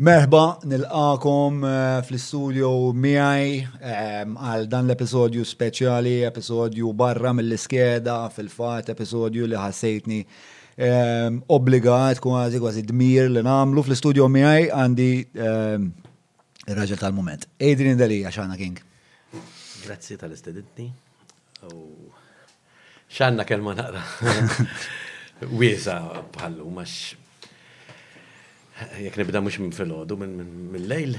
Merħba, nilqakom eh, fl-istudio miegħi eh, għal dan l-episodju speċjali, episodju barra mill-iskeda, fil-fat episodju li ħassejtni eh, obbligat kważi kważi dmir li namlu fl-istudio miegħi għandi Ir-raġel tal-mument. Adrian Delia, xana King. Grazzi tal-isteditni. Xanna kelma naqra. Wiesa bħallu, max. Jek nibda mux minn fil-ħodu, minn lejl.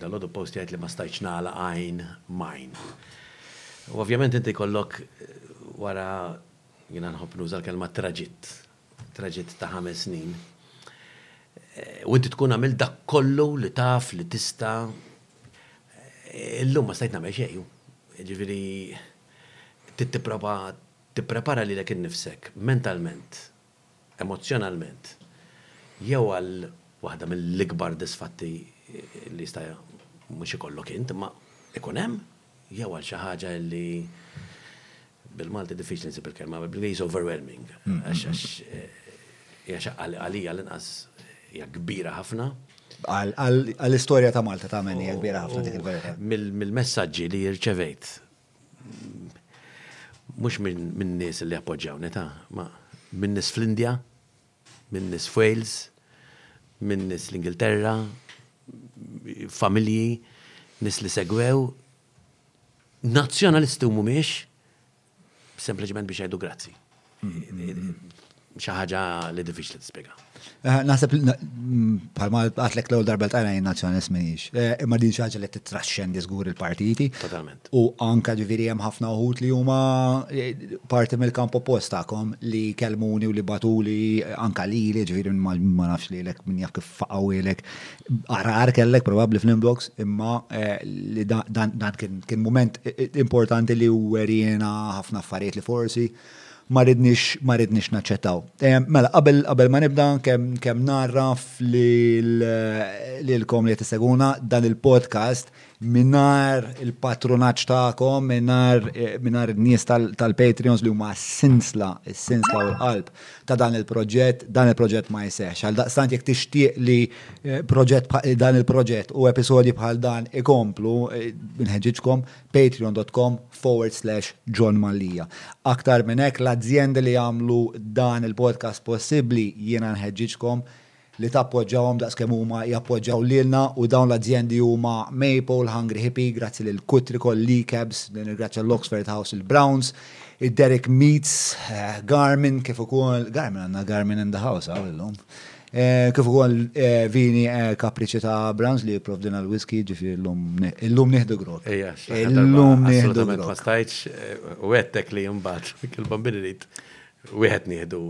Dal-ħodu post jgħajt li ma stajċ nala għajn majn. U ovvjament inti kollok wara jina nħob nuża l-kelma traġit. traġitt ta' ħames snin, u inti tkun għamilt dak kollu li taf li tista', illum ma stajt nagħmel xejn. Jiġifieri trid tipprova tipprepara lilek innifsek mentalment, emozzjonalment, jew għal waħda mill-ikbar disfatti li jista' mhux ikollok int, imma ikun hemm, jew għal xi ħaġa li Bil-Malti diffiċli nsib il-kelma, bl-Ingliż overwhelming. Għax għax hija xi ħaġa għalija l-inqas hija kbira ħafna. Għall-istorja ta' Malta ta' minn hija kbira ħafna dik il-verità. Mill-messaġġi li rċevejt mhux minn nies li appoġġjawni ta' ma' minn nies fl-Indja, minn nies f'Wales, minn nies l-Ingilterra, familji, nies li segwew, nazzjonalisti u mhumiex, sempliċement biex jgħidu grazzi. Xi ħaġa li diffiċli tispjega. Eh, naħseb bħalma mm, għatlek l-ewwel darba tajna jien nazzjonalist minix. Eh, imma din xi ħaġa li titraxxendi żgur il-partiti. Totalment. U anka ġifieri hemm ħafna uħut li huma eh, parti mill-kamp oppost tagħkom li kelmuni u li batuli anka lili ġifieri ma nafx lilek min jaf kif faqgħu Għargħar kellek probabbli fl-inbox imma li dan kien mument importanti li weriena ħafna affarijiet li forsi ma ridniex naċċettaw. Mela, qabel ma nibda kemm narraf lilkom li qed isseguna dan il-podcast Mingħajr il-patronaġġ tagħkom, mingħajr eh, mingħajr in-nies tal-Patreons li huma s-sinsla, s-sinsla u l-qalb ta' dan il-proġett, dan il-proġett ma jsehx. Għal daqstant jekk tixtieq li eh, proġett eh, dan il-proġett u episodji bħal dan ikomplu nħeġġiġkom patreon.com forward slash John Mallia. Aktar minn hekk l-azjendi li jagħmlu dan il-podcast possibbli jiena nħeġġiġkom li tappoġġahom daqs kemm huma jappoġġaw lilna u dawn l-azjendi huma Maypole, Hungry Hippie, grazzi lil Kutrikol, Lee Cabs, nirringrazzja l-Oxford House, il-Browns, id-Derek Meats, Garmin kif ukoll, Garmin għandna Garmin in the house hawn illum, kif ukoll Vini e Kapriċċi ta' Abrams li jipprovdilna l-whiskey, jiġifieri llum illum nieħdu grog. Ejja, illum nieħdu grog. Assolutament ma stajtx u għedtek li imbagħad il-bambini rrid Wieħed nieħdu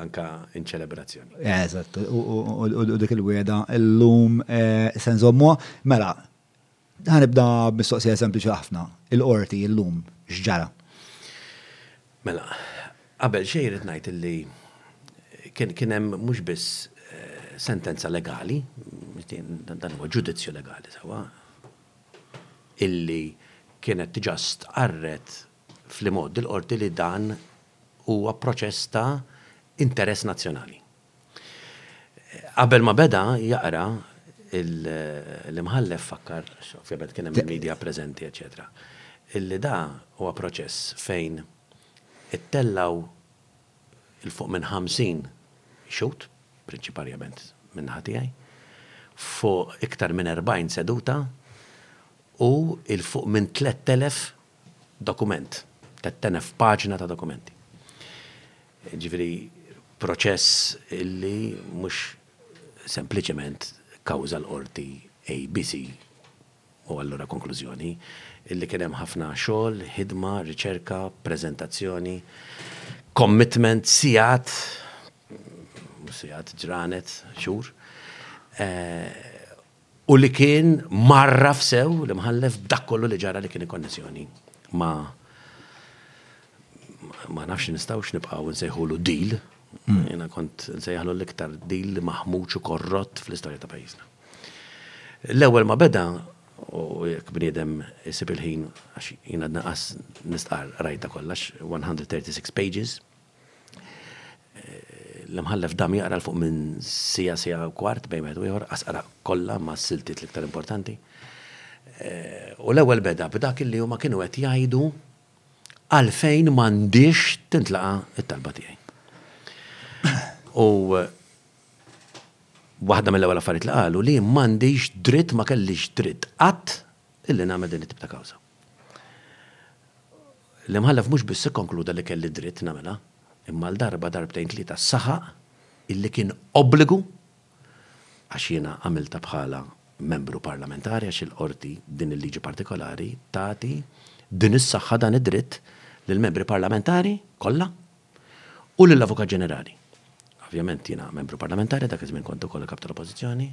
anka in ċelebrazzjoni. Eżatt, u dik il-wieda llum se nżommuha. Mela, ħanibda b'mistoqsija sempliċi ħafna. Il-qorti llum x'ġara? Mela, qabel xejn irid ngħid illi kien hemm mhux biss sentenza legali, dan huwa ġudizzju legali sewwa, illi kienet diġà stqarret fl-imgħoddi l-Qorti li dan huwa proċess ta' interess nazzjonali. Qabel ma beda jaqra, l-Imħallef fakkar, ovvjament kien hemm il-media preżenti, eċċetera, illi da huwa proċess fejn ittellgħu 'l fuq minn 50 xhud, prinċiparjament min-naħa tiegħi, fuq iktar minn 40 seduta u 'l fuq minn 3,000 dokument, tet-tenef paġna ta' dokumenti. Ġifieri proċess illi mhux sempliċement kawża l-qorti A, B, C u allura konklużjoni, illi kien hemm ħafna xogħol, ħidma, riċerka, preżentazzjoni, commitment, sigħat, mhux sigħat, ġranet, xhur, u li kien marraf sew li mħallef b'dak kollu li ġara li kien konnessjoni ma ma nafx nistawx nibqaw nsejħulu dil, hmm. jena kont nsejħlu l-iktar dil li maħmuċu korrot fl-istoria ta' pajizna. L-ewel ma beda, u jek bniedem jisib il-ħin, għax jena naqas nistqar rajta kollax, 136 pages, L-Imħallef dam jaqra l fuq minn siegħa siegħa u kwart bejn wieħed u ieħor, qas qara kollha ma' siltiet l-iktar importanti. U l-ewwel beda b'dak li huma kienu qed jgħidu għalfejn m'għandhiex tintlaqa' t-talba tiegħi. U waħda mill-ewwel affarijiet li qalu li m'għandix dritt ma kellix dritt qatt illi nagħmel din it-tip ta' kawża. L-Imħallef mhux biss ikkonkluda li kelli d-dritt nagħmilha, imma għal darba, darbtejn, tlieta saħaq illi kien obbligu, għax jiena għamiltha bħala Membru Parlamentari għax il-Qorti b'din il-liġi partikolari tagħti din is-saħħa, dan id-dritt, lill-Membri Parlamentari kollha u lill-Avukat Ġenerali. Ovvjament jiena Membru Parlamentari, dak iż-żmien kont ukoll il-Kap tal-Oppożizzjoni,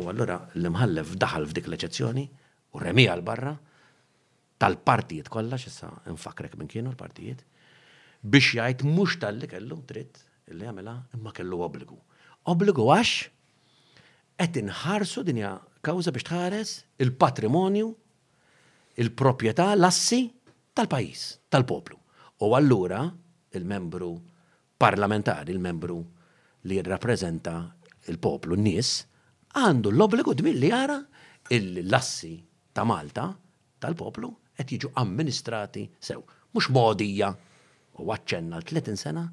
u allura l-Imħallef daħal f'dik l-eċezzjoni u remiha 'l barra. tal-partijiet kollha, x'issa infakkrek min kienu l-partijiet, biex jgħid mhux talli kellu dritt li jagħmilha imma kellu obbligu. Obbligu għax qed inħarsu din hija kawża biex tħares il-patrimonju, il-proprjetà, l-assi tal-pajjiż, tal-poplu. U allura il-membru Parlamentari, il-membru li jirrappreżenta l-poplu, n-nies, għandu l-obbligu d-dmir li jara illi l-assi ta' Malta, tal-poplu, qed jiġu amministrati sew. Mhux mogħdija, huwa aċċenna għal 30 sena,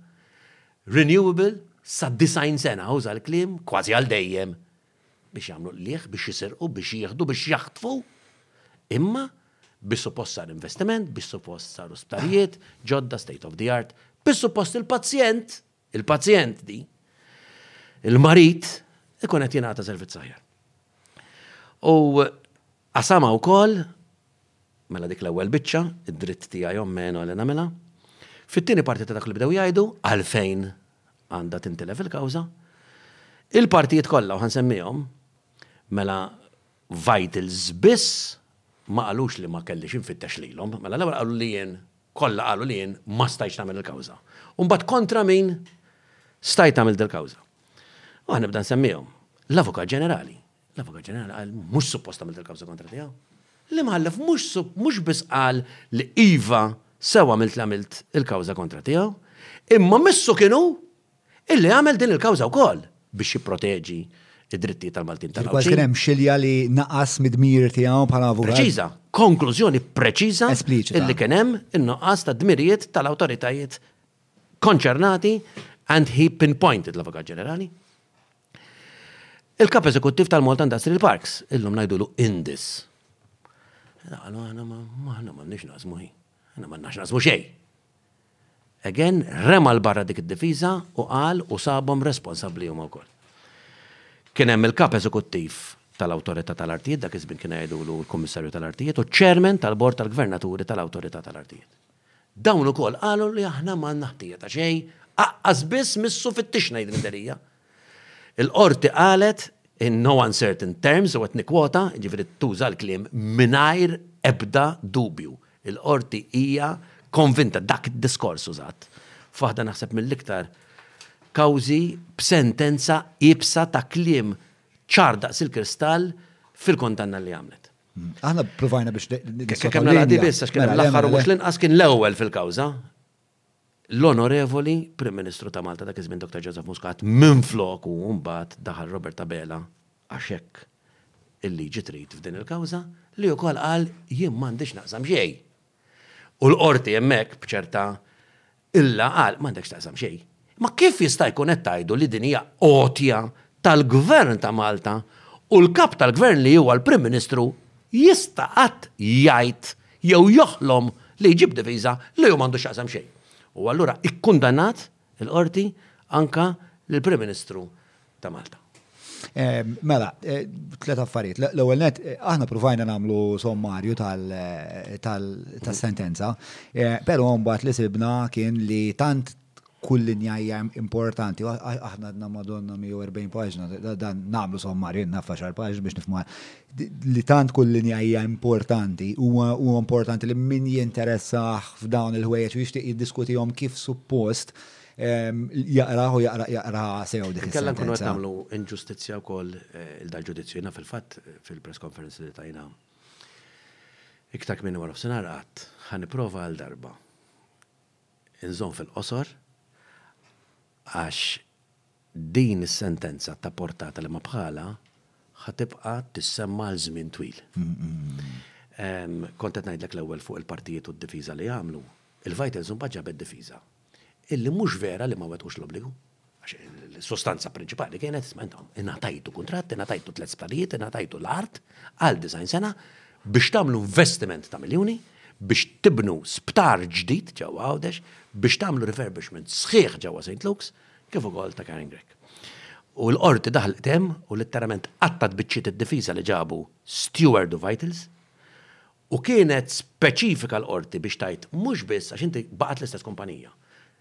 renewable sa 90 sena, uża l-kliem, kważi għal dejjem. biex jagħmlu qligħ, biex jisirqu, biex jieħdu, biex jaħtfu, imma biex suppost sar investiment, biex suppost saru sptarijiet, ġodda state of the art, biex suppost il-pazjent, il-pazjent di, il-marit, ikun qed jingħata servizz aħjar. U Qasamha wkoll, mela dik l-ewwel biċċa, id-dritt tiegħi o meno li nagħmilha, fit-tieni parti ta' dak li bdew jgħidu, għalfejn għandha tintilef il-kawża. Il-partijiet kollha, u ħa nsemmihom, mela Vitals biss ma qalux li ma kellix infittex lilhom, mela l-ewwel qalu li jien, kollha qalu li jien ma stajtx nagħmel il-kawża. U mbagħad kontra min stajt għamilt il-kawża. U ħa nibda nsemmihom. L-Avukat Ġenerali, L-Avukat Ġenerali qal mhux suppost għamilt il-kawża kontra tiegħu. L-Imħallef mhux mhux biss qal li iva sew għamilt li għamilt il-kawża kontra tiegħu, imma missu kien hu illi għamel din il-kawża wkoll biex jipproteġi id-drittijiet tal-Maltin tal Kważi hemm xilja li naqas mid-dmir tiegħu bħala avukat. Preċiża, konklużjoni preċiża illi kien hemm in-nuqqas ta' dmirijiet tal-awtoritajiet konċernati and he pinpointed l-Avukat Ġenerali. Il-kap eżekuttiv tal-Malta Industrial Parks, illum ngħidulu Indis. Għalu għana maħna ma nix nazmu hi. Għana ma nix nazmu xej. Again, rema l-barra dik id-difiża u qal u sabhom responsabbli huma wkoll. Kien hemm il-kap eżekuttiv tal-Awtorità tal-Artijiet dak iż-żmien kien jgħidulu l-Kummissarju tal-Artijiet u ċ-Chairman tal-Bord tal-Gvernaturi tal-Awtorità tal-Artijiet. Dawn ukoll qalu li aħna m'għandna ħtija ta' xejn, aqqas biss missu fittixna, jidhirli Delia. Il-Qorti qalet, in no uncertain terms, u qed nikkwota, jiġifieri tuża l-kliem mingħajr ebda dubju, il-Qorti hija konvinta, dak id-diskors użat, f'waħda naħseb mill-iktar kawżi b'sentenza iebsa ta' kliem ċar daqs il-kristall fil-kundanna li għamlet. Mm. Aħna provajna biex. Kemm l-għadi biss, għax kien mela, l-aħħar mhux l-inqas kien l-ewwel fil-kawża. L-onorevoli Prim Ministru ta' Malta dak iż-żmien Dr. Joseph Muscat minn floku mbagħad daħal Robert Abela għax hekk il-liġi trid f'din il-kawża li wkoll qal jien m'għandix naqsam xejn. U l-Qorti hemmhekk b'ċerta qilla qal, m'għandek x'taqsam xejn. Imma kif jista' jkun qed tgħidu li din hija għotja tal-Gvern ta' Malta u l-Kap tal-Gvern li huwa l-Prim Ministru jista' qatt jgħid jew joħlom li jġib diviża li hu m'għandu x'jaqsam xejn. U allura kkundannat Il-Qorti anka lill-Prim Ministru ta' Malta. Mela, tliet affarijiet. L-ewwel nett, aħna pruvajna nagħmlu sommarju tas-sentenza, però mbagħad li sibna kien li tant kull linja hija importanti, aħna għadna Madonna 140 paġna, dan nagħmlu sommarju għandna f'għaxar paġni biex nifhmuha. li tant kull linja hija importanti, huwa importanti li min jinteressah f'dawn il-ħwejjeġ u jixtieq jiddiskutihom kif suppost ehm, jaqraħ u jaqra jaqra sew dik il Kella nkunu qed nagħmlu inġustizzja wkoll eh, il dal ġudizzju jiena fil-fatt eh, fil-press conference li tajna iktar kmini wara f'sinar qatt ħan prova għal darba. Inżon fil-qosor għax Din is-sentenza ta' portata li ma bħalha ħa tibqa' tissemma' għal żmien twil. Kont qed ngħidlek l-ewwel fuq il-partijiet u d-difiża li għamlu, il-Vitals imbagħad ġabet difiża illi mhux vera li ma wettqux l-obbligu, għax is-sustanza prinċipali kienet, isma' intom, ingħatajtu kuntratt, ingħatajtu tliet sptarijiet, ingħatajtu l-art għal disgħin sena biex tagħmlu investiment ta' miljuni biex tibnu sptar ġdid ġewwa Għawdex, biex tagħmlu refurbishment sħiħ ġewwa Saint Luke's, kif ukoll ta' Karen Grech. U l-Qorti daħlet qdem u litterament qattgħet biċċiet id-difiża li ġabu Steward u Vitals, u kienet speċifika l-Qorti biex tgħid mhux biss għax inti baqgħet l-istess kumpanija.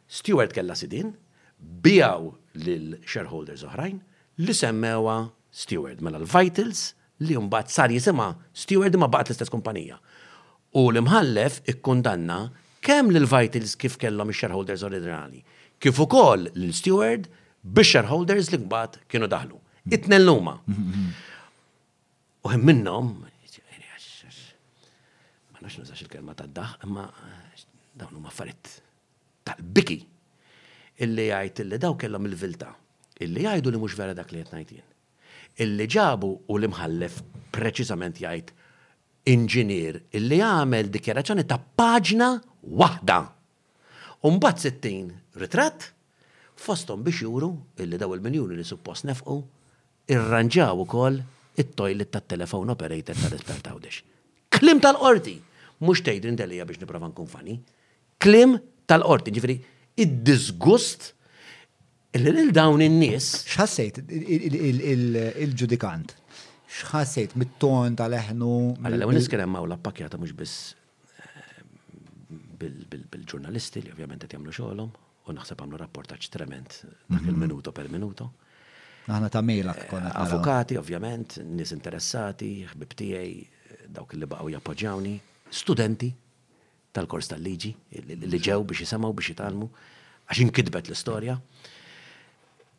Steward kellha sidien, biegħu lil shareholders oħrajn li semmewha Steward, mela l-Vitals li mbagħad sar jisimha Steward imma baqgħet l-istess kumpanija. U l-Imħallef ikkundanna kemm lil Vitals kif kellhom ix-shareholders oriġinali, kif ukoll lil Steward bix-shareholders li mbagħad kienu daħlu. It-tnejn l-huma. U hemm minnhom, ma nafx nużax il-kelma tad-daħ, imma dawn huma affarijiet tal-biki illi jgħid illi daw kellhom il-vilta illi jgħidu li mhux vera dak li qed ngħid jien. illi ġabu u l-Imħallef preċiżament jgħid inġinier illi għamel dikjarazzjoni ta' paġna waħda! U mbagħad 60 ritratt fosthom biex juru illi dawn il-miljuni li suppost nefqu irranġaw ukoll it-toilet tat-telephone operator tal-Isptar t'Għawdex. Kliem tal-Qorti! Mhux tgħidli int Elia biex nipprova nkun funny. Kliem tal-Qorti, jiġifieri d-diżgust Illi lil dawn in-nies. X'ħassejt il-ġudikant? X'ħassejt mit-ton tal-eħnu? Mela l-ewwel nies kien hemm awla ppakkjata mhux biss bil-ġurnalisti li ovvjament qed jagħmlu xogħolhom u naħseb għamlu rapportaġġ tremend dak il-minuto per minuto. Aħna ta' mejlak konna. Avukati ovvjament, nies interessati, ħbib tiegħi, dawk li baqgħu jappoġġjawni, studenti, tal-kors tal-liġi, li ġew biex isemgħu, biex jitgħallmu, għax inkitbet l-istorja.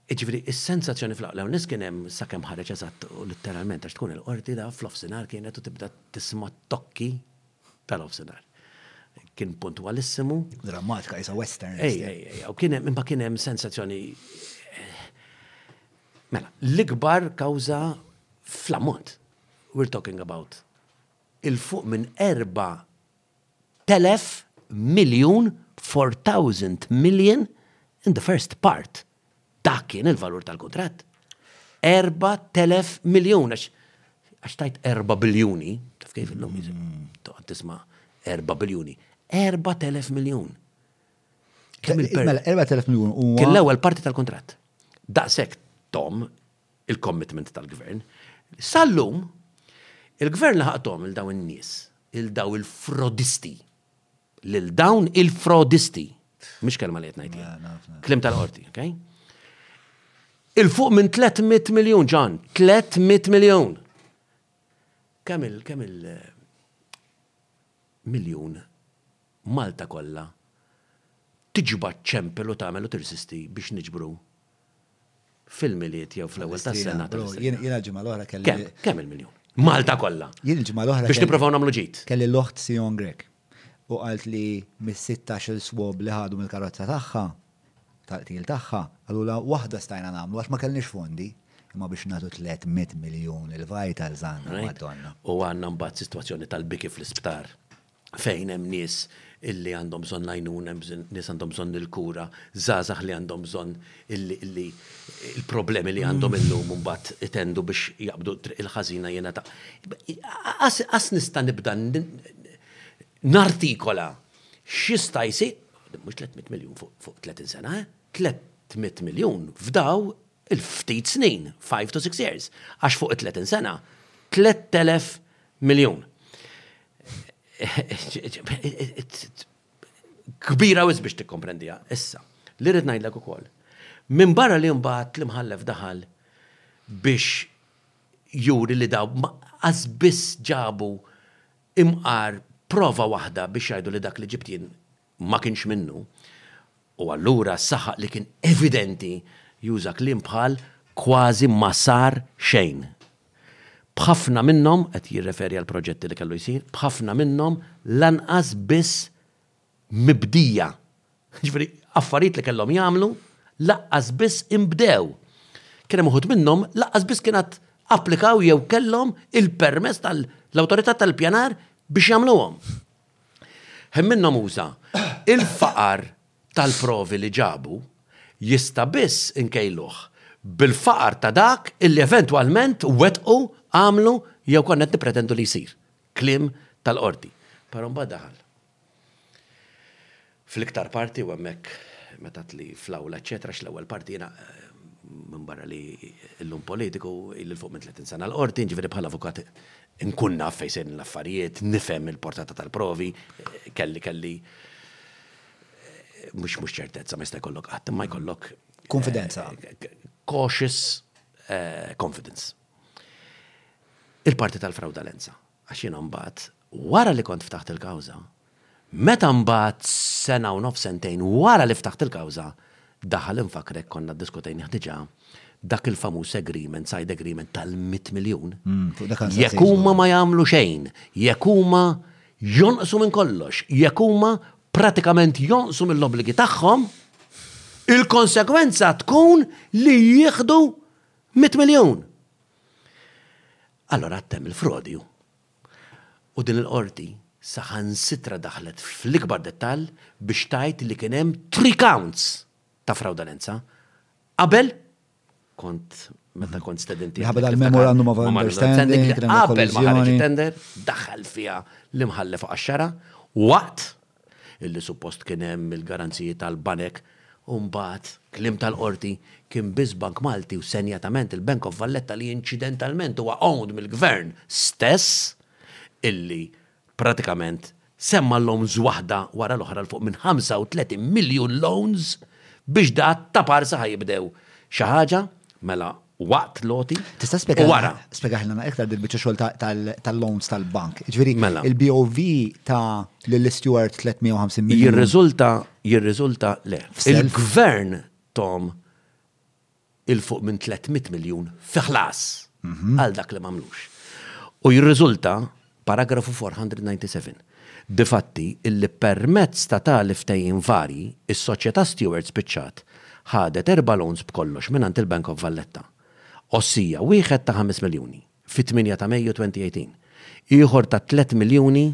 Jiġifieri s-sensazzjoni fl-aqwa l-ewwel nett kien hemm sakemm ħareġ eżatt u litteralment għax tkun il-qorti da fl-offsinhar kienet u tibda tisma' t-tokki tal-offsinhar. Kien puntwalissimu. Drammatika isa western. Ej, ej, ej, u kien hemm imma kien hemm sensazzjoni Mela, l-ikbar kawża fl-ammont. We're talking about 'il fuq minn 4,000 miljun, 4,000 million in the first part. Dak kien il-valur tal-kuntratt. 4,000 miljun, għax għax tajt erba' biljuni, taf kif illum toqgħod tisma' erba' biljuni. 4,000 miljun. Kemm il-per- Mela, 4,000 miljun huwa. Kien l-ewwel parti tal-kuntratt. Daqshekk Tom il-commitment tal-Gvern. Sal-lum, il-Gvern laħaqthom il dawn in-nies, il daw il-frodisti. Lil dawn il-frodisti. Mhix kelma li qed ngħid. Klim tal-qorti, ok? Il-fuq minn 300 miljun, John, 300 miljun. Kemm il-kemm il eh, miljun Malta kollha tiġbad ċempel u tagħmel u tirsisti biex niġbru fil-Milied jew fl-ewwel tas-sena tal-istrina. Jiena l-ġimgħa l-oħra kelli. Kemm? Kemm il-miljun? Malta kollha. Jien il-ġimgħa l-oħra. Biex nipprovaw nagħmlu ġid. Kelli l-oħt Sion Grech u qalt li mis-sittax-il swab li ħadu mill-karozza tagħha, tal-qtil tagħha, qalulha waħda stajna nagħmlu għax ma kellniex fondi. Imma biex nagħtu tliet mitt miljun lill-Vitals għandna Madonna. U għandna mbagħad sitwazzjoni tal-biki fl-isptar. fejn hemm nies illi għandhom bżonn l-għajnuna, nies għandhom bżonn il-kura, żgħażagħ li għandhom bżonn illi il-problemi li għandhom mm. illum mbagħad itendu biex jaqbdu triq il-ħażina jiena ta' qas nista' nibda nartikola x'jista' jsir, mhux 300 miljun fuq 30 sena, 300 eh? miljun f'daw il-ftit snin, 5 to 6 years, għax fuq 30 sena, 3000 Miljun. Kbira wis biex tikkomprendija. Issa, li rrid ngħidlek ukoll. Minn barra li mbagħad l-imħallef daħal biex juri li daw biss ġabu imqar prova waħda biex jgħidu li dak li ġibt jien ma kienx minnu u allura saħaq li kien evidenti juża kliem bħal kważi ma sar xejn. B'ħafna minnhom, qed jirreferi għall-proġetti li kellu jsir, b'ħafna minnhom lanqas biss mibdija. Jiġifieri affarijiet li kellhom jagħmlu lanqas biss inbdew. Kien hemm uħud minnhom lanqas biss kien għad applikaw jew kellhom il-permess tal-Awtorità tal-Ippjanar biex jagħmluhom. Ħemminna Musa, Il-faqar tal-provi li ġabu jista' biss inkejluh bil-faqar ta' dak illi eventwalment wettqu, għamlu jew konna qed nippretendu li jsir. Kliem tal-Qorti. Però mbagħad daħal. fl-iktar parti u hemmhekk meta għedt li fl-awla eċċetera għax l-ewwel parti jiena minbarra li llum politiku ili 'l fuq minn 30 sena l-Qorti, jiġifieri bħala avukat inkun naf fejn sejrin l-affarijiet, nifhem il-portata tal-provi, kelli kelli mhux mhux ċertezza ma jista' jkollok qatt, imma jkollok Konfidenza. Cautious confidence. Il-parti tal-fraudalenza. Għax jiena mbagħad, wara li kont ftaħt il-kawża, meta mbagħad sena u nofs sentejn wara li ftaħt il-kawża, daħal infakkrek konna ddiskutejnih diġà, dak il-famuż agreement, side agreement tal-mitt miljun, jekk huma ma jagħmlu xejn, jekk huma jonqsu minn kollox, jekk huma prattikament jonqsu mill-obbligi tagħhom, il-konsegwenza tkun li jieħdu mitt miljun. Allura għad hemm il-frodi hu. U din il-Qorti saħansitra daħlet fl-ikbar dettall biex tgħid li kien hemm three counts ta' fraudalenza. Qabel, kont meta kont stedinti. Ħabel għal-memorandum of understanding. Qabel ma ħareġ tender, daħal fiha l-imħallef għaxxara, waqt illi suppost kien hemm il-garanziji tal-banek u mbagħad, kliem tal-Qorti, kien biss bank Malti u senjatament il-Bank of Valletta li inċidentalment huwa owned mill-Gvern stess illi pratikament semma loans waħda wara l-oħra 'l fuq minn 35 miljun loans biex da' taparsa ħa jibdew xi ħaġa, mela waqt loti. Tista' spjega wara. Spjegaħilna iktar dil-biċċa xogħol tal-loans tal-bank. Ġifieri mela. il-BOV ta' lill-Stewart 350 miljun. Jirriżulta jirriżulta le. Il-gvern tom il-fuq minn 300 miljun fi ħlas mhm. għal dak li mamlux. U jirriżulta paragrafu 497, difatti, illi permezz ta' tali ftehim varji, is-soċjetà Steward spiċċat ħadet erba' lowns b'kollox mingħand il-Bank of Valletta. Ossia, wieħed ta' ħames miljuni, fit-tmienja ta' Mejju 2018, ieħor ta' tliet miljuni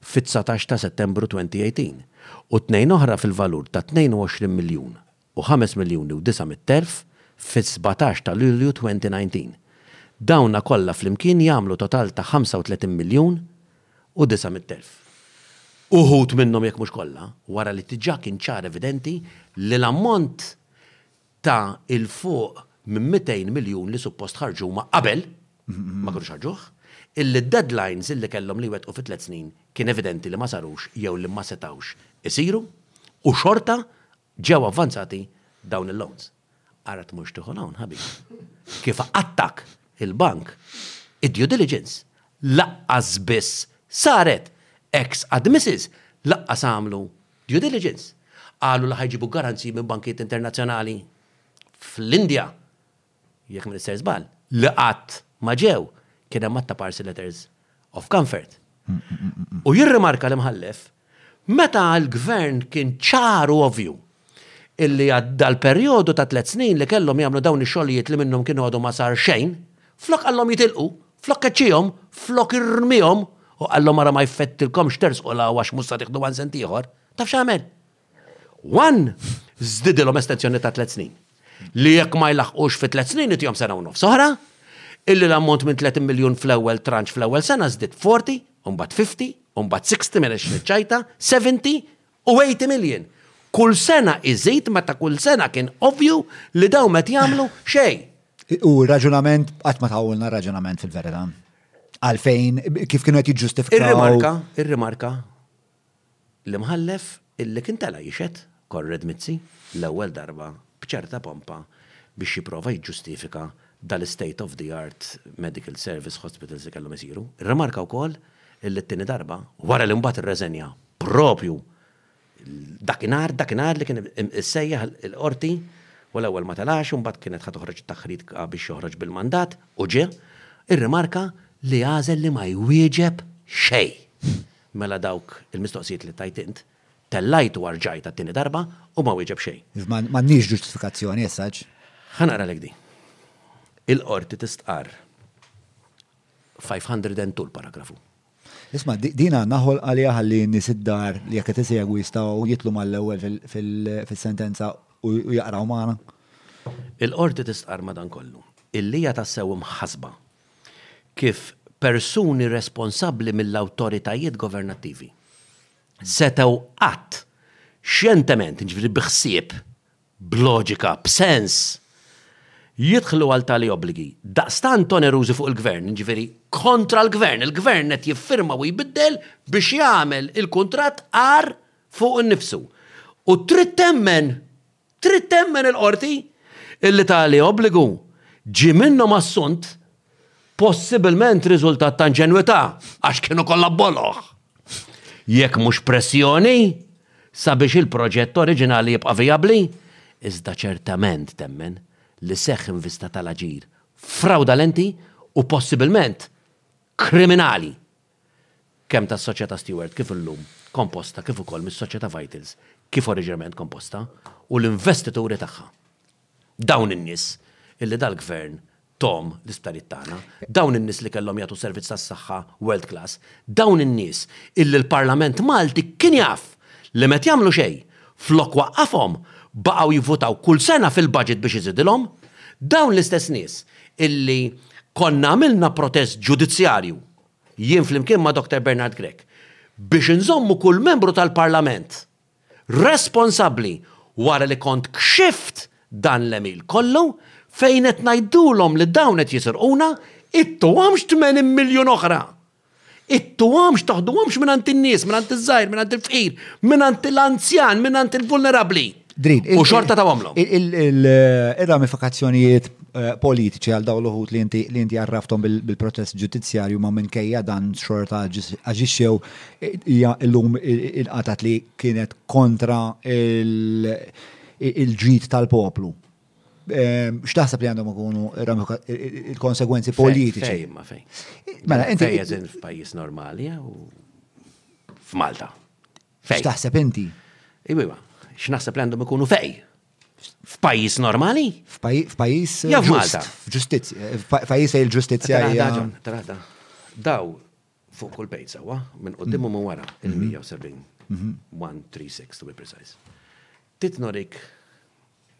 fit-dsatax ta' Settembru 2018, u tnejn oħra fil-valur ta' 22 miljun u ħames miljuni u disa' mitt elf fis-sbatax ta' Lulju 2019. Dawna kollha flimkien jagħmlu total ta' ħamsa u tletin miljun u disa' mitt elf. Uħud minnhom jekk mhux kollha, wara li diġà kien ċar evidenti li l-ammont ta' 'il fuq minn mitejn miljun li suppost ħarġu huma qabel, ma kinux ħarġuh, illi d-deadlines illi kellhom li jwettqu fi tliet snin kien evidenti li ma sarux jew li ma setgħux isiru, u xorta Ġew avvanzati dawn il-loans. Ara tmurx tieħu loan ħabib. Kif għadtak il-bank, id-due diligence laqqas biss saret! Ex ad misses laqqas għamlu due diligence. Qalu li ħa jġibu garanziji minn bankijiet internazzjonali fl-Indja. jekk m'iniex ser żball, li qatt ma ġew, kien hemm għadd ta' parcel letters of comfort. U jirrimarka l-Imħallef, meta l-Gvern kien ċar u ovvju illi għadda l-perjodu ta' tliet snin li kellhom jagħmlu dawn ix-xogħlijiet li minnhom kien għadu ma sar xejn, flok qallhom jitilqu, flok keċċiehom, flok irmiehom u qallhom ara ma jfettilkomx tersqu l-għawa għax mhux sa tieħdu għansent ieħor, taf x'għamel? One, zdidilhom estenzjoni ta' tliet snin. Li jekk ma jlaħqux fi tliet snin itihom sena u nofs oħra, illi l-ammont minn 30 miljun fl-ewwel tranċ fl-ewwel sena żdied 40, imbagħad 50, imbagħad 60 minn ċajta, 70 u 80 miljun. Kull sena iżid meta kull sena kien ovvju li dawn qed jagħmlu xejn. U raġunament qatt ma tawlna raġunament fil-verità. Għalfejn kif kienu qed jiġġustifikaw. Ir-rimarka, ir-rimarka L-Imħallef illi kien tela' jixhed, Konrad Mizzi, l-ewwel darba b'ċerta pompa biex jipprova jiġġustifika dal-istate of the art medical service hospitals li kellhom isiru, rrimarka wkoll illi t-tieni darba, wara li mbagħad irreżenja proprju dakinhar, dakinhar li kien issejjaħ il-Qorti u l-ewwel ma telax u mbagħad kienet ħa toħroġ it-taħridka biex joħroġ bil-mandat u ġie, irrimarka li għażel li ma jwieġeb xejn. Mela dawk il-mistoqsijiet li tajt int, tellajt u arġajt għat-tieni darba u ma wieġeb xejn. M'għandniex ġustifikazzjoni issa għax. Ħa naqralek din. Il-Qorti tistqarr 502 l-paragrafu. Isma' din għandna ħolqa li ħalli n-nies id-dar li jekk qed isegwu jistgħu jitlu mal-ewwel fis-sentenza u jaqraw magħna. Il-Qorti tistqarr madankollu illi hija tassew imħassba kif persuni responsabbli mill-awtoritajiet governattivi setgħu qatt xjentement, jiġifieri bi ħsieb, b'loġika, b'sens, jidħlu għal tali obbligi daqstant onerużi fuq il-Gvern, jiġifieri kontra l-Gvern, il-Gvern qed jiffirma u jbiddel biex jagħmel il-kuntratt agħar fuqu nnifsu. U trid temmen! Trid temmen il-qorti illi tali obbligu ġie minnhom assunt, possibilment riżultat ta' inġenwità, għax kienu kollha boloh, jekk mhux pressjoni sabiex il-proġett oriġinali jibqa' vijabbli, iżda ċertament temmen li seħħ in vista tal-aġir frawdalenti u possibilment kriminali. kemm tas-Soċjetà Steward kif illum komposta kif ukoll mis-Soċjetà Vitals kif oriġinarjament komposta u l-investituri tagħha. Dawn in-nies illi dal-Gvern thom l-isptarijiet tagħna, dawn in-nies li kellhom jagħtu servizz tas-saħħa world class, dawn in-nies illi l-Parlament Malti kien jaf li met jagħmlu xejn flok waqqafhom baqgħu jivvutaw kull sena fil-budget biex iżidilhom, dawn l-istess nies illi konna għamilna protest ġudizzjarju jien flimkien ma' Dr Bernard Grech, biex inżommu kull Membru tal-Parlament responsabbli wara li kont kxift dan l-għemil kollu fejn qed ngħidulhom li dawn qed jisirquna, ittuhomx 80 miljun oħra! Ittuhomx, toħduhomx mingħand in-nies, mingħand iż-żgħir, mingħand il-fqir, mingħand l-anzjan, mingħand il-vulnerabbli! Drid. U xorta ta' għamlom. Il-ramifikazzjonijiet eh, politiċi għal dawn l-uħut li inti għarraftom bil-proċess ġudizzjarju ma' minkejja dan xorta għagġiċew eh, hija l-lum il-qatat li kienet kontra il-ġid tal-poplu. Eh, x'taħseb li għandhom ikunu il-konsegwenzi politiċi? Fejn ma fejn. Mela, inti. Fejn f'pajjiż normali u f'Malta. Fej. X'taħseb inti? Iwiwa, x'naħseb li għandhom ikunu fej? F'pajjiż normali? F'pajjiż Ja, f'Malta. ġust, ġustizzja, eh, f'pa- pajjiż fejn il-ġustizzja Tara hija. daġa, tara da. Daw fuq kull bejt sawa, minn qoddimu minn wara il-170. 136 to be precise. Titnorik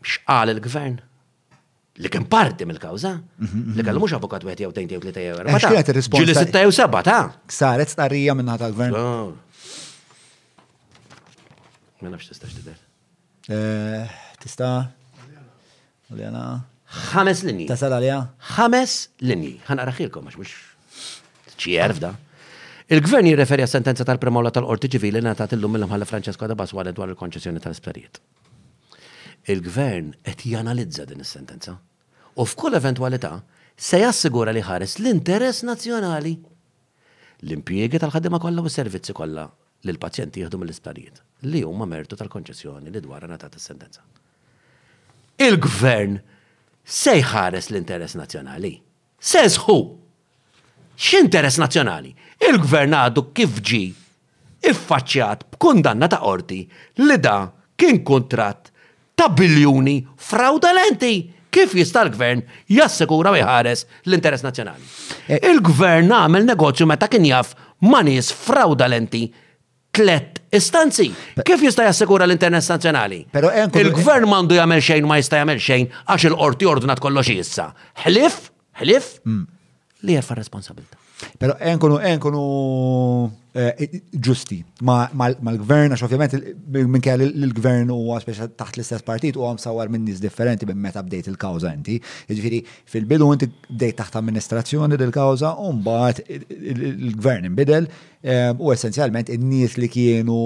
xqal il-gvern? li kien parti mill-kawza, li kellu mhux avukat wieħed jew tejn jew tlieta jew erba'. X'kienet ir-risposta? Ġili sitta jew seba' ta'. Saret stqarrija minnaħa tal-gvern. Ma nafx tistax tidher. Eh, tista' Aljana. Ħames linji. Ta' sal għalija? Ħames linji. Ħanqraħilkom għax mhux ċierf da. Il-gvern jirreferi għas sentenza tal-premola tal-qorti ċivili natat illum mill-mħalla Francesco da Baswale dwar il-konċessjoni tal-isptarijiet. Il-Gvern qed janalizza din is-sentenza u f'kull eventwalità se jassigura li jħares l-interess nazzjonali, l-impjiegi tal-ħaddiema kollha u s-servizzi kollha li l-pazjenti jieħdu mill-isptarijiet, li huma mertu tal-konċessjoni li dwarha ngħatat is-sentenza. Il-Gvern se jħares l-interess nazzjonali. Says who? X'interess nazzjonali? Il-Gvern għadu kif ġie iffaċċjat b'kundanna ta' Qorti li da kien kuntratt ta' biljuni frawdalenti! Kif jista' l-Gvern jassigura u jħares l-interess nazzjonali? Il-Gvern għamel negozju meta kien jaf ma' nies frawdalenti tlet istanzi. Kif jista' jassigura l-internet nazzjonali? Pero il-gvern mandu jagħmel xejn ma jista' jagħmel xejn għax il-qorti ordnat kollox issa. Ħlif, ħlif hmm. li jerfa' responsabilità. Pero enkunu enkunu eh, ġusti mal-gvern, għax ovvjament minn kelli l-gvern u għaspeċa taħt l-istess partit u għam sawar minn nis differenti minn meta bdejt il-kawza inti. Ġifiri, fil-bidu inti bdejt taħt amministrazzjoni dil-kawza un bat il-gvern imbidel. il U essenzjalment in-nies li kienu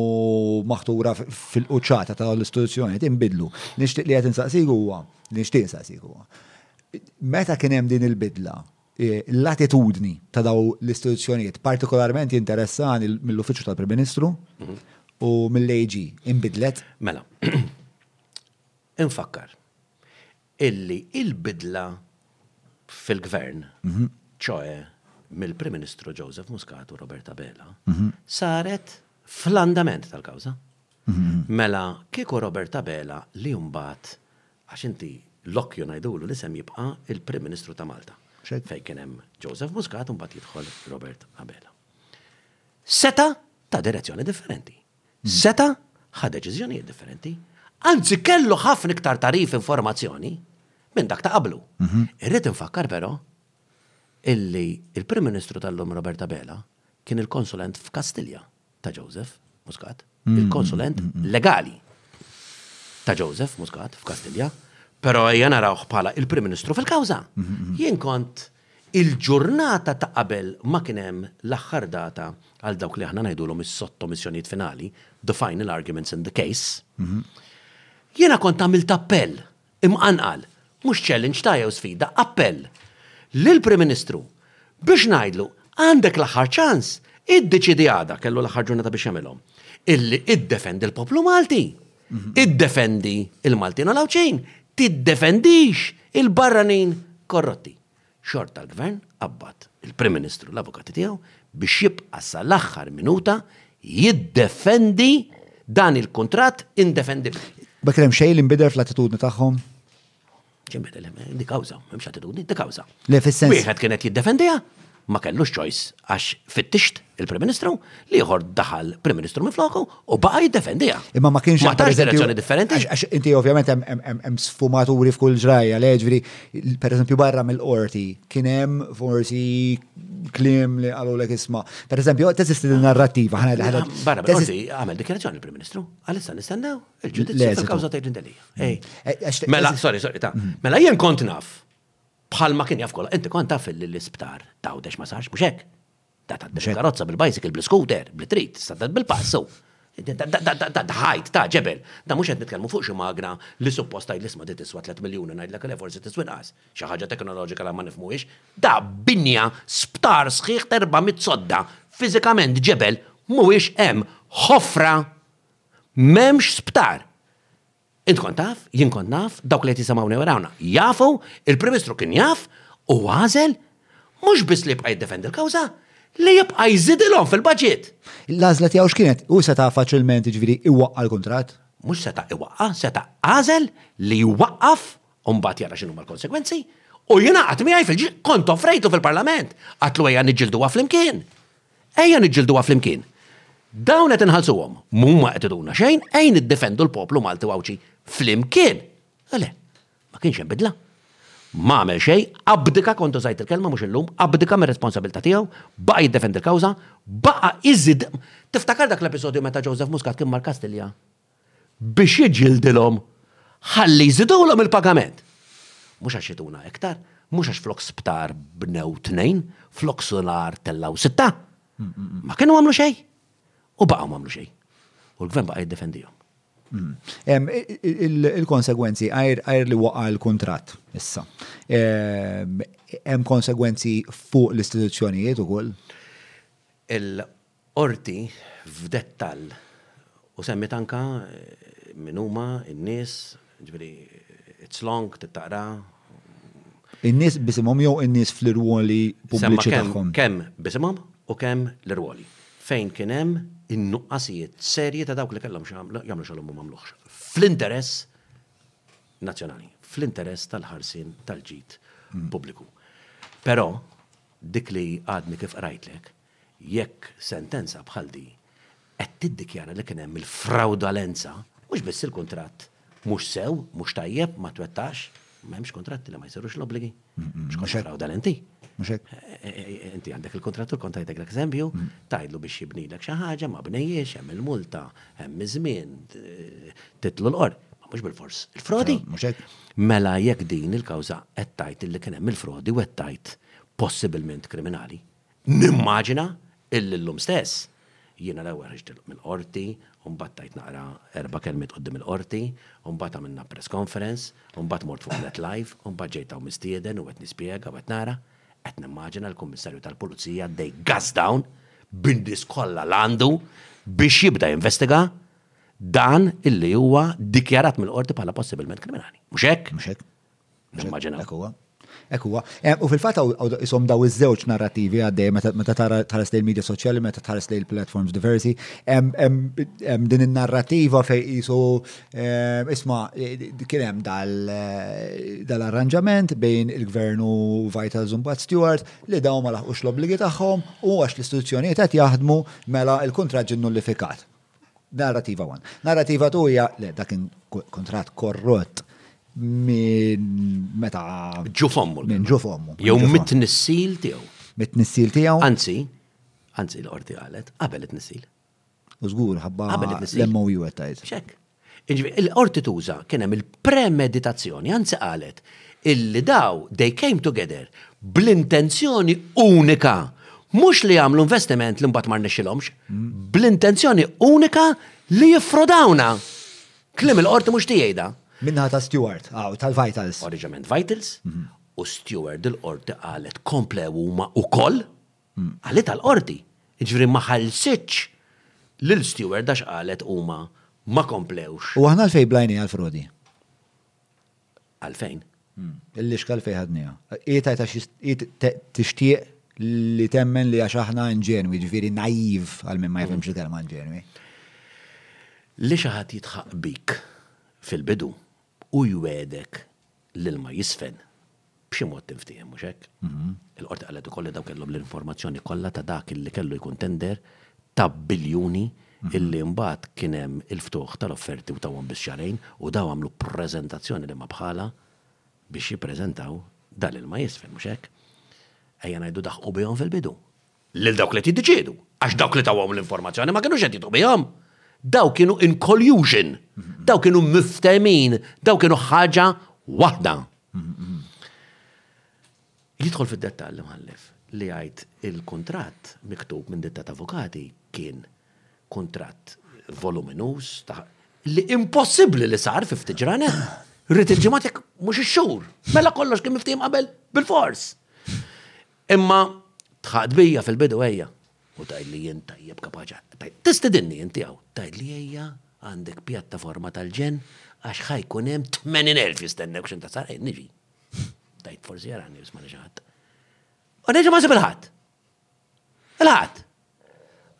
maħtura fil-quċċata ta' l-istituzzjoni tinbidlu. Nixtieq li qed insaqsik huwa, nixtieq insaqsik huwa. Meta kien hemm din il-bidla, eh, l-attitudni ta' daw l-istituzzjonijiet partikolarment jinteressani mill-Uffiċċju tal-Prim Ministru mhm. u mill-AG inbidlet? Mela. Infakkar. illi l-bidla fil-Gvern, ċoe mill-Prim Ministru Joseph Muscat u Robert Abela, saret fl-andament tal-kawża. Mela kieku Robert Abela li mbagħad, għax inti l-okkju ngħidulu l-isem jibqa' l-Prim Ministru ta' Malta, fejn kien hemm Joseph Muscat u mbagħad jidħol Robert Abela. Setgħa ta' direzzjoni differenti. Zeta ħa deċiżjonijiet differenti, anzi kellu ħafna iktar tagħrif informazzjoni minn dak ta' qablu. Irrid infakkar però illi l-Prim Ministru tal-lum Robert Abela kien il-konsulent f'Kastilja ta' Joseph Muscat, il-konsulent legali ta' Joseph Muscat f'Kastilja, però ejja narawh bħala il-Prim Ministru fil-kawża. Jien kont Il-ġurnata ta' qabel ma kien hemm l-aħħar data għal dawk li aħna ngħidulhom is-sottomissjonijiet finali, the final arguments in the case, jiena kont għamilt appell imqanqal, mhux challenge ta' jew sfida, appell lill-Prim Ministru biex ngħidlu, għandek l-aħħar ċans, iddeċiedi għada, kellu l-aħħar ġurnata biex jagħmilhom, illi iddefendi l-poplu Malti. Iddefendi il-Maltin għal-Għawċin, tiddefendix il-barranin korrotti. Xort tal-gvern qabbat il-Prim Ministru l-avukati tiegħu biex jibqa' sal-aħħar minuta jiddefendi dan il-kuntratt indefendibli. Bekrem xejn li nbidel fl-attitudni tagħhom? Ġimbet, di kawza, memx attitudni, di kawza. Le fissens. Wieħed kienet jiddefendija, ma kellux choice, għax fittixt il-Prim Ministru li jħor daħal Prim Ministru minn floku u baqa jiddefendija. Imma ma kienx ma tax direzzjoni differenti. Għax inti ovvjament hemm sfumaturi f'kull ġrajja, le ġviri, per eżempju barra mill-qorti, kien hemm forsi klim li għalu l isma. Per eżempju, teżisti din narrativa, ħana Barra mill-qorti għamel dikjerazzjoni il-Prim Ministru, għalissa nistennew. Il-ġudizzju fil-kawża ta' Irlin Delia. Mm. Mela, sorry, sorry, ta' mm. mela jien kont naf bħal ma kien jaf kollha, inti kont taf l-isptar ta' għawdex ma sarx mhux hekk. Ta' ta' karozza bil-bicycle, bil-scooter, bil-trit, saddad bil-pass, da ħajt, ta' ġebel, da mux għed nitkelmu fuq xi magna li suppost għajd l-isma di tiswa 3 miljoni għajd l-ek forsi tiswinqas, xi ħaġa teknoloġika la ma nifmuix, da binja sptar sħiħ terba mit-sodda, fizikament ġebel, mhuwiex hemm ħofra M'hemmx sptar. Int kont taf, jien kont naf, dawk li qed jisimgħuna jerawna jafu, il-Primistru kien jaf u għażel mhux biss li jibqa' jiddefendi l-kawża, li jibqa' jżidilhom fil-baġit. L-għażla tiegħu x'kienet? Hu seta' faċilment jiġifieri iwaqqa' l-kuntratt? Mhux seta' iwaqqa', seta' għażel li jwaqqaf u mbagħad jara x'inhuma l-konsegwenzi u jingħaqad miegħi fil-ġlieda. Kont offrejtlu fil-Parlament, għidtlu ejja niġġilduha flimkien. Ejja niġġilduha flimkien. Dawn qed inħallsuhom, mhuma qed iduna xejn, ejn iddefendu l-poplu Malti u Għawdxi flimkien! Le, ma kienx hemm bidla. Ma għamel xejn, abdika kont użajt il-kelma mhux illum, abdika mir-responsabilità tiegħu, baqa' jiddefendi l-kawża, baqa' iżid Tiftakar dak l-episodju meta Joseph Muscat kien mar Kastilja? biex jiġġildilhom ħalli jżidulhom il-pagament. Mhux għax ituna iktar, mhux għax flok sptar bnew tnejn, flok sular tellaw sitta. Ma kienu għamlu xejn. U baqgħu għamlu xejn. U l-gvern baqa' jiddefendihom. Mm. Il-konsegwenzi għajr li waqa l-kontrat issa. Hemm konsegwenzi fuq l-istituzzjonijiet ukoll? Qorti f'dettall u semmiet anke min huma n-nies, jiġifieri it's long, trid taqraha. In-nies b'isimhom jew in-nies fl-irwoli pubbliċi tagħhom? Kemm b'isimhom u kemm l-irwoli. Fejn kien hemm in-nuqqasijiet serji ta' dawk li kellhom x'jagħmlu jagħmlu xogħolhom u m'għamluhx fl-interess nazzjonali, fl-interess tal-ħarsien tal-ġid pubbliku. Però dik li għadni kif qrajtlek, Jekk sentenza bħal di qed tiddikjara li kien hemm il-frawdolenza, mhux biss il-kuntratt mhux sew, mhux tajjeb, ma twettaqx, m'hemmx kuntratti li ma jsirux l-obbligi. X'kont frawdolenti. Mhux hekk. Inti għandek il-kuntratt u l-kont tgħidlek l-eżempju, tgħidlu biex jibnilek xi ħaġa, ma bnejhiex, hemm il-multa, hemm iż-żmien, titlu l-Qorti. Ma mhux bilfors il-frodi. Mhux hekk. Mela jekk din il-kawża qed tgħid li kien hemm il-frodi u qed tgħid possibilment kriminali, Nimmaġina illi llum stess, jiena l-ewwel ħriġt mill-Qorti, u mbagħad tajt naqra erba' kelmiet quddiem il-Qorti, u mbagħad għamilna press conference, u mbagħad mort fuq Net Live, u mbagħad ġejt hawn mistieden u qed nispjega u qed nara, qed nimmaġina l-Kummissarju tal-Pulizija għaddej gass down bin-nies kollha l-għandu biex jibda jinvestiga dan illi huwa dikjarat mill-Qorti bħala possibilment kriminali. Mhux hekk? Mhux hekk. Nimmaġina. Hekk huwa. Hekk huwa. Eh, u fil-fatt hawn isom daw iż-żewġ narrativi għaddej meta tħares lejn media soċjali, meta tħares lejn platforms diversi, hemm din in-narrativa fej isu eh, isma' kien hemm eh, dal-arranġament bejn il-Gvern u Vital Zumbat Stewart li daw ma laħqux l-obbligi tagħhom u għax l-istituzzjonijiet qed jaħdmu mela l-kuntratt ġie nullifikat. Narrativa one. Narrativa two hija le dak kien kuntratt korrott minn meta. Ġu fommu. Minn ġu fommu. Jew mit-tnissil tiegħu. Mit-tnissil tiegħu. Anzi, anzi l-qorti qalet, qabel it-tnissil. U żgur ħabba l-MOU qed tajt. Xek. Jiġifieri, il-Qorti tuża kien hemm il-premeditazzjoni, anzi qalet illi daw, they came together, bl-intenzjoni unika, mhux li jagħmlu investiment li mbagħad ma rnexxilhomx, bl-intenzjoni unika li jiffrodawna! Kliem il-Qorti mhux tiegħi da. Min-naħa ta' Steward, aw, tal-Vitals. Oriġinament Vitals, u Steward il-Qorti qalet komplew huma wkoll. Qalitha l-Qorti, jiġifieri ma ħallsitx lil Steward għax qalet huma ma komplewx. U aħna għalfejn blajnieha l-frodi? Għalfejn? Il-lixka għalfejn ħadnieha. Hi tgħid għax hi tixtieq li temmen li għax aħna inġenwi, jiġifieri naiv għal min ma jifhimx il-kelma inġenwi. Li xi ħadd jidħaq bik fil-bidu u jwiegħdek l-ilma jiżfen b'xi mod tinftiehem, mhux hekk? Il-Qorti qalet ukoll li dawn kellhom l-informazzjoni kollha ta' dak li kellu jkun tender ta' biljuni li mbagħad kien hemm il-ftuħ tal-offerti u tawhom biss xahrejn u dawn għamlu preżentazzjoni li ma bħalha biex jippreżentaw dal-ilma jiżfen, mhux hekk? Ejja ngħidu daħqu bihom fil-bidu. lil dawk li qed jiddeċiedu, għax dawk li tawhom l-informazzjoni ma kinux qed jidhru bihom. Dawk kienu in collusion, dawk kienu miftehmin, dawk kienu ħaġa waħda. Jidħol fid-dettall li mħallef li għajt il-kontrat miktub minn ditta ta' avukati kien kontrat voluminus ta' li impossibli li sar fi ftit ġranet. Rrit il-ġimatek mux ix-xur. Mela kollox kien miftim qabel bil-fors. Imma tħaqt bija fil-bidu ejja. U tgħidli jien tajjeb kapaċi. Tistidinni inti hawn, tgħidli ejja għandek pjattaforma tal-ġenn għax ħa jkun hemm 80,000 jistennew x'in ta' sar niġi. Tajt forsi jarani jisma' li xi ħadd. U neġa' ma sib il-ħadd. Il-ħadd.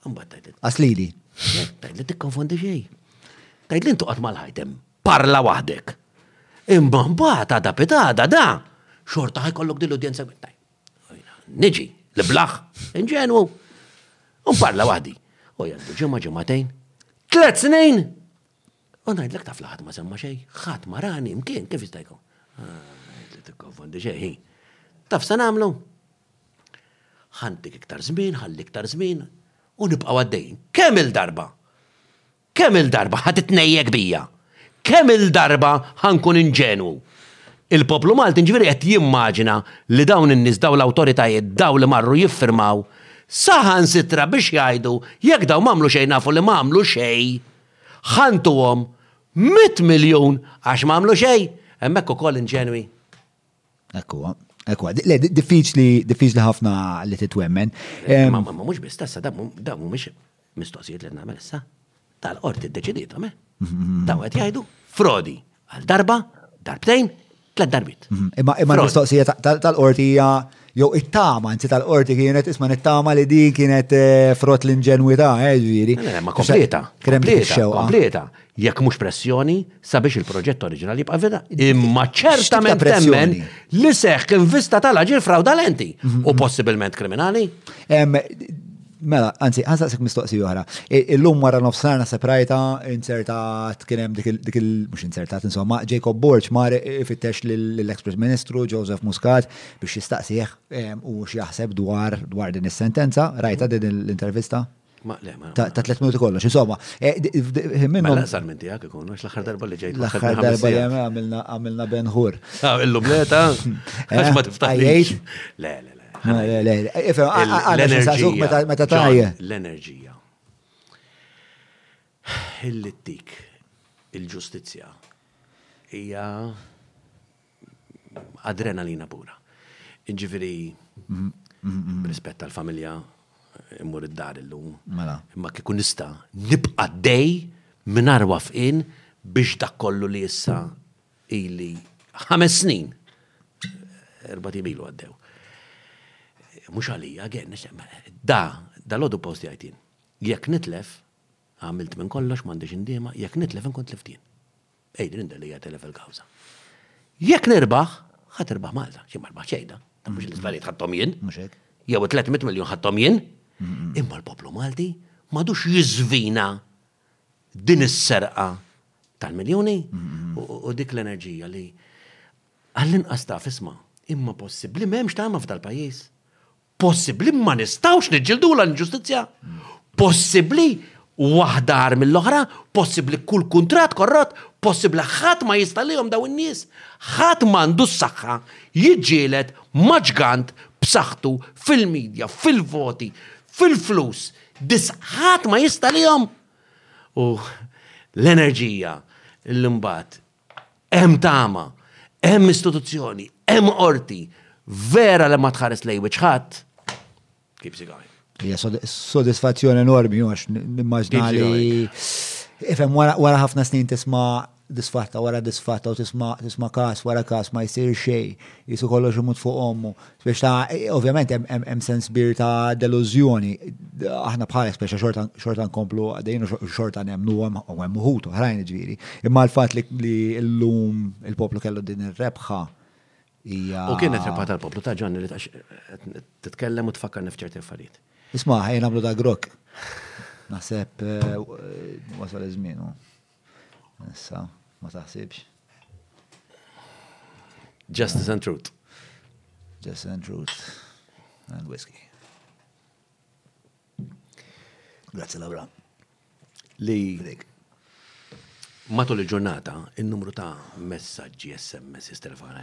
Mbagħad tgħidli. Aslili. Tgħidli tikkonfondi xejn. Tgħidli intu qatt mal-ħajtem. Parla waħdek. Imma mbagħad għada pitada da xorta ħajkollok din l-udjenza. Niġi, li blaħ, inġenwu. U parla waħdi. U jgħaddu ġimgħa ġimgħatejn. Tlet snin! U ngħidlek taf l-ħadd ma semma xejn, ħadd ma rani mkien kif jista' jkun. Li ah, tikkonfondi xejn. Taf se nagħmlu? Ħantik iktar żmien, ħalli iktar żmien u nibqgħu għaddejjin. Kemm il-darba? Kemm il-darba ħad itnejjek bija? Kemm il-darba ħankun inġenwu? Il-poplu Malti ġifieri qed jimmaġina li dawn in-nies daw l-awtoritajiet daw li marru jiffirmaw saħan sitra biex jgħidu jekk daw m'għamlu xejn nafu li m'għamlu xejn Ħantuhom mitt miljun għax ma għamlu xejn, hemmhekk ukoll inġenwi. Hekk huwa. Hekk huwa. Le, di- diffiċli diffiċli ħafna li titwemmen. Em, Ma ma- ma mhux biss tassa, da mhu- da mhumiex mistoqsijiet li nagħmel issa. Tal-qorti ddeċidiethom, eh? Daw qed jgħidu frodi għal darba, darbtejn, Tlet darbit. Mhm. Imma imma Fraud. l-mistoqsija ta- tal- tal-qorti hija jew it-tama anzi tal-qorti kienet isma' nittama li din kienet eh, frott l-inġenwità, eh, ġifieri. Le, le, Ma kompleta. Kien hemm dik Kompleta, ix-xewqa. kompleta. Jekk mhux pressjoni sabiex il-proġett oriġinali jibqa' vida. Imma ċertament pressjoni? Mhm. temmen li seħ kien vista tal-aġir fraudalenti u possibilment kriminali. Em, Mela, anzi, għazaqsek mistoqsi oħra. Illum wara nofsnar nasab rajta insertat kienem dik il mux insertat, insomma, Jacob Borg mar fittex l-ex-Prim Ministru Joseph Muscat biex jistaqsieħ u x'jaħseb dwar dwar din is-sentenza. Rajta din l-intervista? Ta' tlet minuti kollox, insomma. E, mela, l-azzar minn tijak ikun, għax l-axar darba li ġejt. L-axar darba li għamilna benħur. Ah, illum le ta' għax ma eh, tiftaħ. Le, le, le. L-enerġija. Il-littik, il-ġustizja, hija adrenalina pura. Ġifiri, rispett tal-familja, immur id-dar illum. Mela. Imma kieku nista' nibqa' dej minn arwa f'in biex dak kollu li issa ili ħames snin, erba timilu għaddew. Mux għalija, għen, da, da l-ħodu posti għajtin. Jek nitlef, għamilt minn kollox, mandi xindima, jek nitlef nkun tliftin. Ej, din li għatelef il-kawza. Jek nirbaħ, ħat irbaħ Malta, xie marbaħ xejda, ta' mux l-isparijiet ħattom jien. Jew 300 miljon ħattom jien. Imma l-poplu Malti madux jizvina din is-serqa tal-miljuni u dik l-enerġija li għall-inqas ta' fisma imma possibbli m'hemmx tagħma f'dal-pajjiż. Possibbli ma nistgħux niġġildu l-inġustizzja. Possibbli waħda għar mill-oħra, possibbli kull kuntratt korrott, possibbli ħadd ma jista' lihom daw in-nies. Ħadd m'għandu s-saħħa jiġġieled ma' ġgant b'saħħtu fil-medja, fil-voti, fil-flus, Biss ħadd ma jista' lihom. U l-enerġija l-imbagħad hemm tama, hemm istituzzjoni, hemm qorti, vera li ma tħares lej wiċħat, keeps you going. Hija sodisfazzjoni enormi, għax nimmaġna li. Ifem, wara ħafna snin tisma' disfatta wara disfatta u tisma' tisma' każ wara każ ma jsir xejn, qisu kollox imut fuq ommu. Spiex ta' ovvjament hemm sens kbir ta' delużjoni. Aħna bħalek spiex ta' xorta nkomplu għaddejjin u xorta nemmnu u hemm uħud oħrajn ġifieri. Imma l-fatt li llum il-poplu kellu din ir-rebħa hija. U kienet rebħa tal-poplu ta' Ġanni li titkellem u tfakkarni f'ċerti affarijiet. Isma' ejja nagħmlu da' grokk. Naħseb wasal iż-żmien. Issa, ma taħsibx. Justice and Truth. Justice and Truth. And Whiskey. Grazie Laura. Li. Greg. Matul il-ġurnata, il-numru ta' messaġġi SMS jistelefana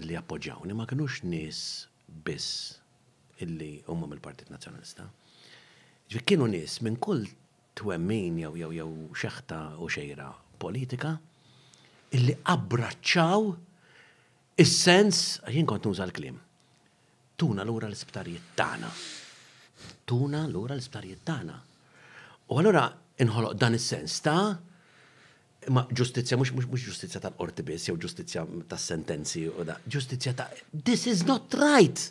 illi appoġġjawni ma kinux nies biss illi huma mill-Partit Nazzjonalista. Jiġifieri kienu nies minn kull twemmin jew jew jew xeħta u xejra politika illi abbraċċaw is-sens, għax jien kont nuża l-kliem, tuna lura l-isptarijiet tagħna. Tuna lura l-isptarijiet tagħna. U allura inħoloq dan is-sens ta' Imma ġustizzja mhux mhux mhux ġustizzja tal-qorti biss jew ġustizzja tas-sentenzi u da. Ġustizzja ta' this is not right.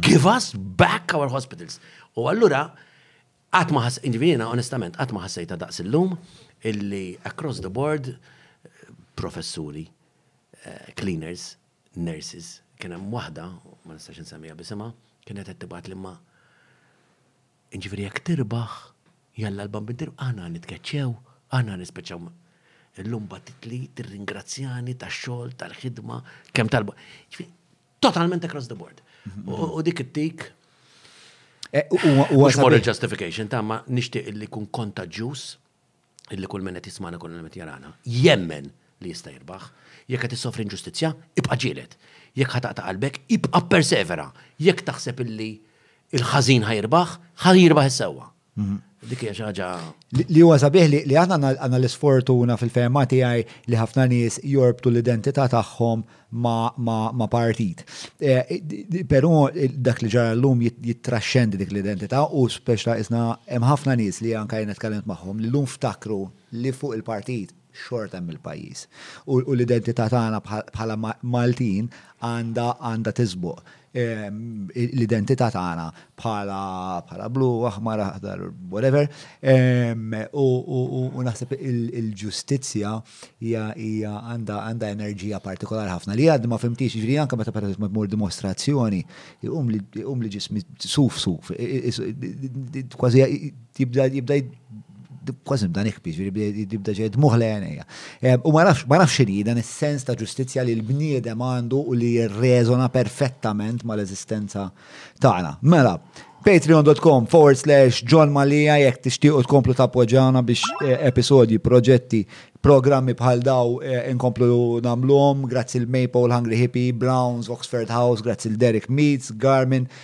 Give us back our hospitals. U allura qatt ma ħass, individina onestament qatt ma ħassejta daqs illum illi across the board professuri, eh, cleaners, nurses, kien hemm waħda, ma nistax insemmija bisimha, kienet qed tibgħat l-imma Jiġifieri jekk tirbaħ, jalla l-Bambin tirbaħ, aħna ħa nitkeċċew, aħna ħa nispeċaw. Illum bagħtitli tirringrazzjani tax-xogħol, tal-ħidma, kemm talba. Jiġifieri totalment across the board. U dik it-tik Huwa moral justification ta' ma nixtieq li kun kontaġġuż illi kull min qed jismagħna kull min qed jarana jemmen li jista' jirbaħ. Jekk qed issofri inġustizzja, ibqa' ġieled. Jekk ħa taqta' qalbek, ibqa' ppersevera. Jekk taħseb illi l-ħażin ħa jirbaħ, ħa jirbaħ is-sewwa. Dik hija xi ħaġa. Li huwa sabiħ li aħna għandna l-isfortuna fil-fehma tiegħi li ħafna nies jorbtu l-identità tagħhom ma' partit. Però dak li ġara llum jittraxxendi dik l-identità u speċta isna hemm ħafna nies li anke jiena tkellimt magħhom li llum ftakru li fuq il-partit xorta hemm il-pajjiż. U l-identità tagħna bħala Maltin għandha tisboq l-identità tagħna bħala blu, aħmar, aħdar, whatever. U naħseb il-ġustizzja hija għandha enerġija partikolari ħafna li għad ma fimtix ġri anke meta pereżempju ma tmur dimostrazzjoni, iqum li ġismi suf suf, kważi Jibda, jibda, kważi dan ikbi, jibda ġej dmuħ li għenija. U ma nafx, ma nafx xini dan is-sens ta' ġustizzja li l-bniedem għandu u li jirrezona perfettament ma l-eżistenza tagħna. Mela, patreon.com forward slash John Malija jekk tixtiequ tkomplu tappoġġana biex eh, episodji, proġetti, programmi bħal daw eh, inkomplu namluhom, grazzi l-Maple, Hungry Hippie, Browns, Oxford House, grazzi l-Derek Meets, Garmin,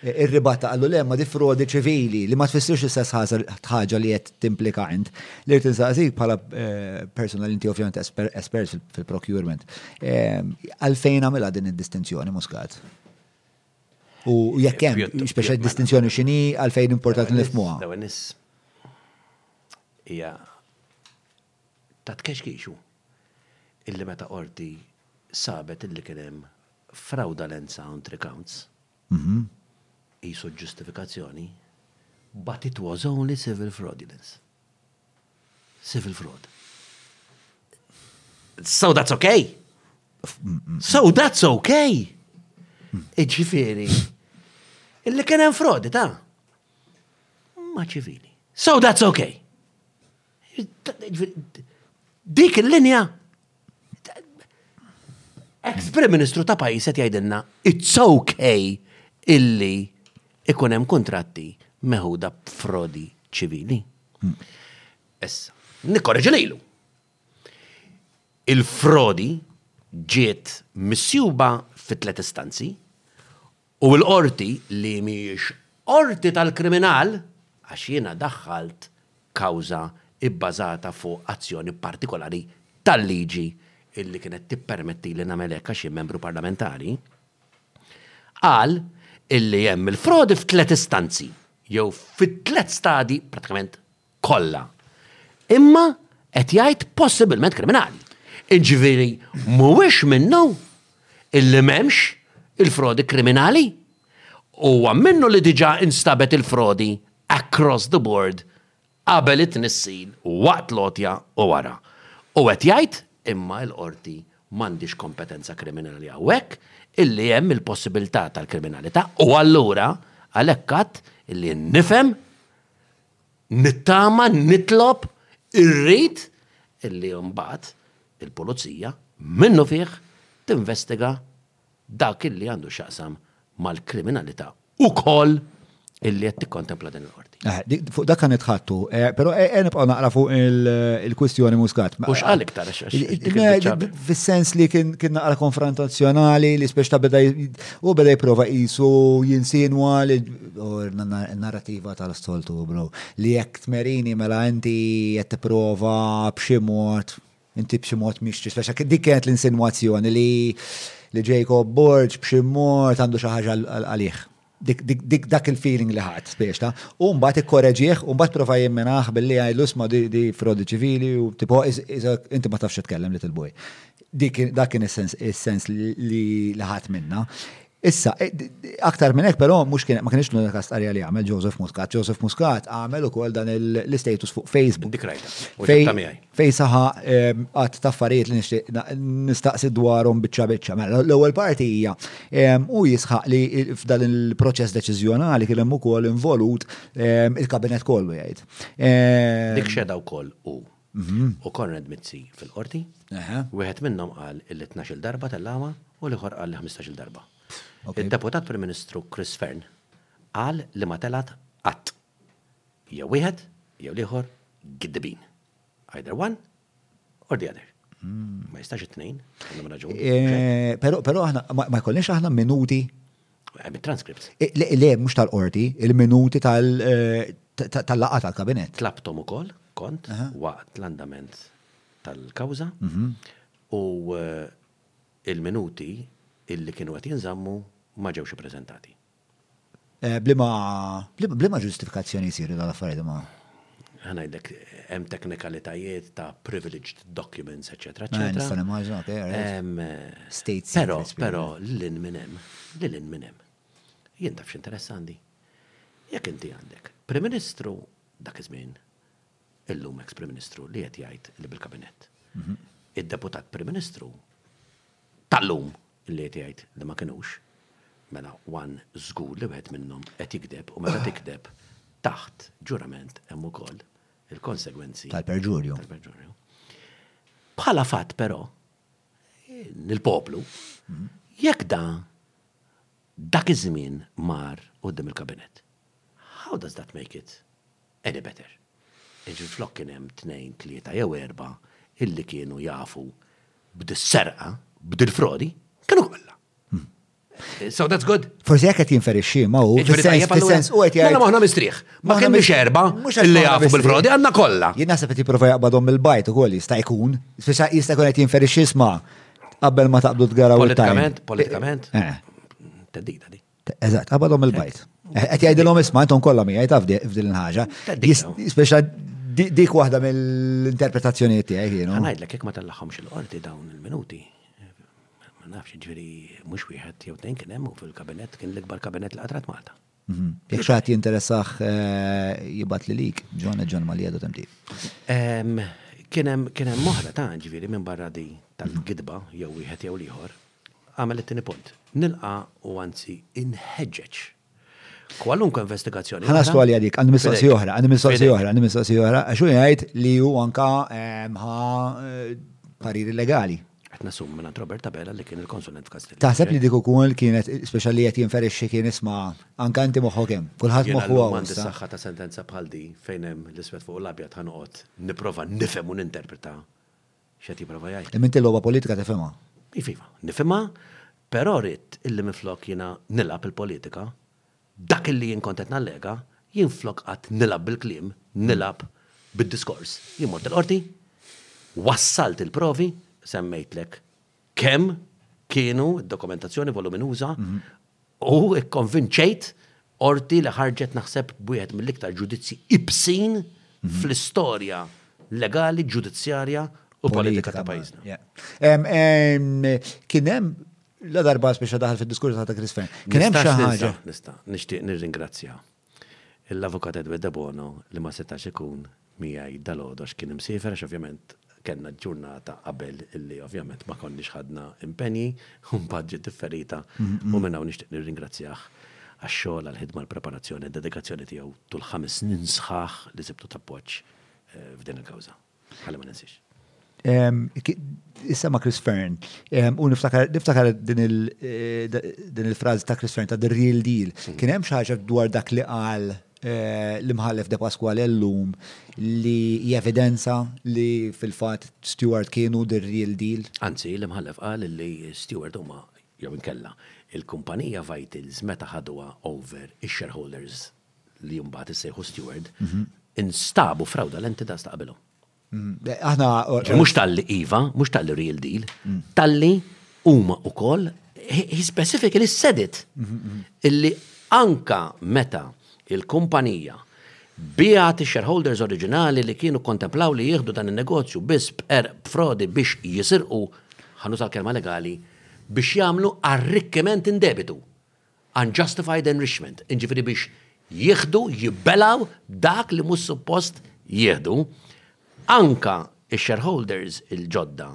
Ir-ribatta qallu le imma di frodi ċivili li ma tfissirx l-istess ħaġa li qed timplika int. Li rrid insaqsik bħala persuna li inti ovvjament espert fil-procurement, għalfejn għamilha din id-distinzjoni Muscat? U jekk hemm speċjal distinzjoni x'inhi għalfejn importanti nifhmuha? Dawenis hija ta' tkexkixu illi meta qorti sabet illi kien hemm fraudulent sound recounts, qisu l-ġustifikazzjoni, but it was only civil fraudulence. Civil fraud. So that's okay! So that's okay! Iġifiri, illi kien hemm frodi ta' ma ċivili. So that's okay! Dik il-linja Ex-Prim Ministru ta' pajjiż qed jgħidilna it's okay illi ikun hemm kuntratti meħuda b'frodi ċivili. Issa, nikkoreġi lilu. Il-frodi ġiet misjuba fit tliet istanzi U l-Qorti, li mhijiex Qorti tal-Kriminal, għax jiena daħħalt kawża bbażata fuq azzjoni partikolari tal-liġi li kienet tippermettili nagħmel hekk għax jien Membru Parlamentari, qal li hemm il-frodi f'tliet istanzi jew fi tliet stadji prattikament kollha. Imma qed jgħid possibilment kriminali. Iġifieri mhuwiex minnu illi m'hemmx il-frodi kriminali. Huwa minnu li diġà instabet il-frodi across the board qabel it-tnissil, waqt l-għotja u wara. U qed jgħid imma l-Qorti m'għandhiex kompetenza kriminali hawnhekk illi hemm il-possibilità tal-kriminalità u allura għalhekk għadt illi nifhem Nittama, nitlob, irrid illi mbagħad il-Pulizija minnu fih tinvestiga dak illi għandu x'jaqsam mal-kriminalità ukoll illi qed tikkontempla din il-Qorti. Fuq dak nitħattu, però nibqgħu naqra fuq il-kwistjoni Muscat. U x'qal iktar Fis-sens li kien naqra konfrontazzjonali li speċta beda u beda jipprova qisu jinsinwa li u n-narrativa tal-soltu bro, li jekk tmerini mela inti qed tipprova b'xi mod, inti b'xi mod mhix tispeċa. Dik kienet l-insinwazzjoni li li Jacob Borg b'xi mod għandu xi ħaġa għalih. Dik dak il-feeling li ħadd spiex ta' u mbagħad ikkoreġih u mbagħad prova jimminaħ billi jgħidlu sma' di frodi ċivili u tipo inti ma tafx tkellem li tilbuj. Dak kien is-sens li ħadd minna. Issa, eh, aktar minn hekk però mhux kien ma kienx l-unika starja li għamel Joseph Muscat. Joseph Muscat għamel ukoll dan l-istatus fuq Facebook. Dik rajta. Fej saħa ehm, qatt ta' affarijiet li nixtieq nistaqsi dwarhom biċċa biċċa. Mela, l-ewwel parti hija ehm, u jisħaq li f'dan il-proċess deċiżjonali kien hemm ukoll involut ehm, il-kabinet kollu jgħid. Dik xeda wkoll u u Konrad Mizzi fil-Qorti, wieħed minnhom qal li tnax-il darba tellgħuha u l-ieħor qal li ħmistax-il darba. Id-Deputat Prim Ministru Chris Fearne qal li ma telgħet qatt. Jew wieħed jew l-ieħor gidibin. Either one or the other. Ma jistax it-tnejn, għandhom raġun. Però aħna ma jkollniex aħna minuti Transcripts. Le, mux tal-qorti, il-minuti tal-laqa tal-kabinet. Tlabtom ukoll, kont, waqt l-andament tal-kawza, mhm. u eh, il-minuti illi kienu għet jinżammu ma ġewx prezentati. Eh, blima, blima ġustifikazzjoni jisiru dal-affarijiet ma? Ħa ngħidlek hemm teknikalitajiet ta' privileged documents, eċetera, Ma eċetera. nista' nimmaġina, ok, all right. Ehm, State Però, secrets, però, period. lil minn hemm, lil minn hemm. Jien taf x'interessandi? Jekk inti għandek Prim Ministru dak iż-żmien, illum ex-Prim Ministru li qed jgħid li bil-Kabinett. Id-Deputat Prim Ministru tal-lum Li qed jgħid li ma kinux, mela one żgur li wieħed minnhom qed jigdeb u meta tigdeb taħt ġurament hemm ukoll il-konsegwenzi. Tal-perġurju. Tal-perġurju. Bħala fatt però, il-poplu, jekk da dak iż-żmien mar quddiem il-kabinet, how does that make it Any better. Iġ minflok kien hemm tnejn, tlieta jew erba' illi kienu jafu b'dis-serqa, b'dil-frodi, kienu kollha. So that's good. Forsi jekk qed jinfer ix-xiema u fis-sens u qed jgħid. Mela moħħna mistrieħ. Ma kien biex erba' li jafu bil-frodi għandna kollha. Jien naħseb qed jipprova jaqbadhom mill-bajt ukoll jista' jkun. Jista' jkun qed jinfer ix-xisma qabel ma taqbdu tgaraw il-tajn. Politikament, politikament. Eh. Tendita di. Eżatt, qabadhom il-bajt. Qed jgħidilhom isma' intom kollha miegħi taf f'din il-ħaġa. Speċa dik waħda mill-interpretazzjonijiet tiegħi kienu. Ngħidlek jekk ma tellagħhomx il-qorti dawn il-minuti. Ma nafx ġifieri mhux wieħed jew tnejn kien hemm fil-kabinet kien l-ikbar kabinet li qatrat Malta. Mhm. Jek xaħat jinteressaħ eh, jibat li lik, ġon ġon ma li għadu temti. Kienem moħra ta' ġviri minn barra di tal-gidba, jew wieħed jew liħor, Għamel it-tieni punt. Nilqa' u anzi inħeġġeġ kwalunkwe investigazzjoni oħra. Ħa naslu għalija dik, għandi mistoqsija oħra, għandi mistoqsija oħra, għandi mistoqsija oħra, għax hu jgħid li hu anka ehm, ħa eh, pariri legali. Qed nasum minn Robert Tabella li kien il-konsulent f'Kastil. Taħseb li dik ukoll kienet speċjali qed jinferixxi kien isma' anka inti moħħok hemm. Kulħadd moħħu hawn. Għandi saħħa ta' sentenza bħal di fejn hemm l-iswed fuq l-abjad ħanoqgħod nipprova nifhem u ninterpreta X'qed jipprova jgħid? Imma inti l-logħba politika tifhimha? Iva, iva, nifhimha, però rrid illi minflok jiena nilgħab il-politika, dak illi jien kont qed nallega, jien flok qatt nilgħab bil-kliem, nilgħab bid-diskors, jien mort il-Qorti, wassalt il-provi, semmejtlek kemm kienu d-dokumentazzjoni voluminuża, U ikkonvinċejt qorti li ħarġet naħseb b'wieħed mill-iktar ġudizzji ibsin fl-istorja legali, ġudizzjarja u politika ta' pajjiżna. Kien hemm la darba speċa daħal fid-diskurs ta' Chris Fern. Kien hemm xi ħaġa. Nista' nixtieq nirringrazzja. L-Avukat Edward Debono li ma setax ikun miegħi dalgħodu għax kien imsiefer għax ovvjament kellna ġurnata qabel illi ovvjament ma konniex ħadna impenji u mbagħad ġiet differita u minn hawn nixtieq nirringrazzjah għax-xogħol, għall-ħidma, l-preparazzjoni, d-dedikazzjoni tiegħu tul ħames snin sħaħ li sibtu t'appoġġ f'din il-kawża. Ħalli ma ninsiex. Issema Chris Fern. U niftakar eh, din il-frażi ta' Chris Fern ta' The Real Deal. Hmm. Kien hemm xi ħaġa dwar dak li qal eh, l-imħallef de Pasquale llum li evidenza li fil-fatt Stewart kienu The Real Deal. Anzi, l-imħallef qal li Stewart huma jew inkella il-kumpanija Vitals meta ħaduha over ix-shareholders li mbagħad issejħu steward, mhm. instabu frawda l entitas ta' qabilhom. Mhm. Eh, aħna. Eh, mhux tal-li Iva, mhux tal-li real deal, mhm. tal-li huma ukoll he specifically said it. Illi anka meta il-kumpanija bijat il-shareholders oriġinali li kienu kontemplaw li jieħdu dan il-negozju biss b'er b'frodi biex jisirqu ħanu tal-kelma legali biex jagħmlu arrikkiment in debitu. unjustified enrichment, jiġifieri biex jieħdu, jibbelgħu dak li mhux suppost jieħdu, anke x-shareholders il-ġodda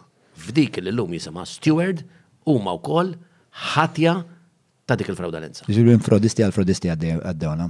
f'dik li llum jisimha Steward huma wkoll ħatja ta' dik il-frawdolenza. Jiġifieri minn frodisti għal frodisti għaddewna.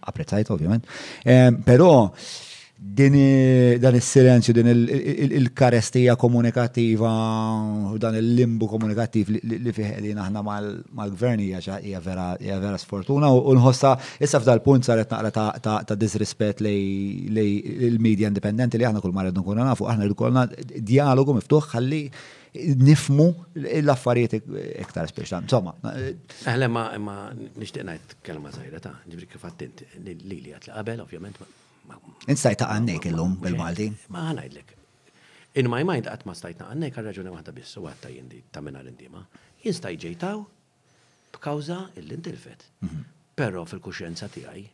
Apprezzajt, ovvjament. Però din dan is-silenzju, din il-karestija komunikattiva, dan il-limbu komunikattiv li fih qegħdin aħna mal-gvern hija vera sfortuna u nħossa issa f'dal punt saret naqra ta' disrispett lej il-medja indipendenti li aħna kull marred nkunu nafu aħna rrid ikollna dialogu miftuħ ħalli nifmu l-affarijiet iktar speċta. Insomma. Eħle ma ma nixtieq ngħid kelma żgħira ta' ġibri kif għattint li li għat li qabel ovvjament. Instajt ta' għannek illum bil-Malti. Ma ngħidlek. In my mind qatt ma stajt ta' għannek għal raġuni waħda biss u għatta jindi ta' minna l-indima. Jinstaj ġejtaw b'kawża il-intilfet. Mhm. Però fil-kuxjenza tiegħi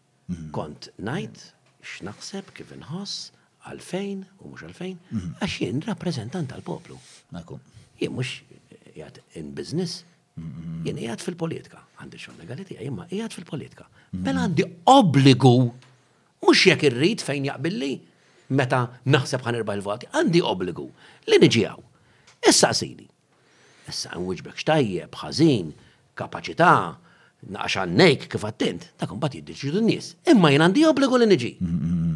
Kont ngħid x'naħseb, kif inħoss, għalfejn u mhux għalfejn, għax jien rappreżentant tal-poplu. Jien mhux qiegħed in business, jien qiegħed fil-politika. Għandi xogħol legali tiegħi, imma qiegħed fil-politika. Mela għandi obbligu mhux jekk irrid fejn jaqbilli meta naħseb ħanerba' il-voti, għandi obbligu li niġi hawn. Issa qasili. Issa inwiġbekx tajjeb, ħażin, kapaċità, naqax għannejk kif għedt int, dak imbagħad jiddeċiedu n-nies. Imma jien għandi obbligu li niġi.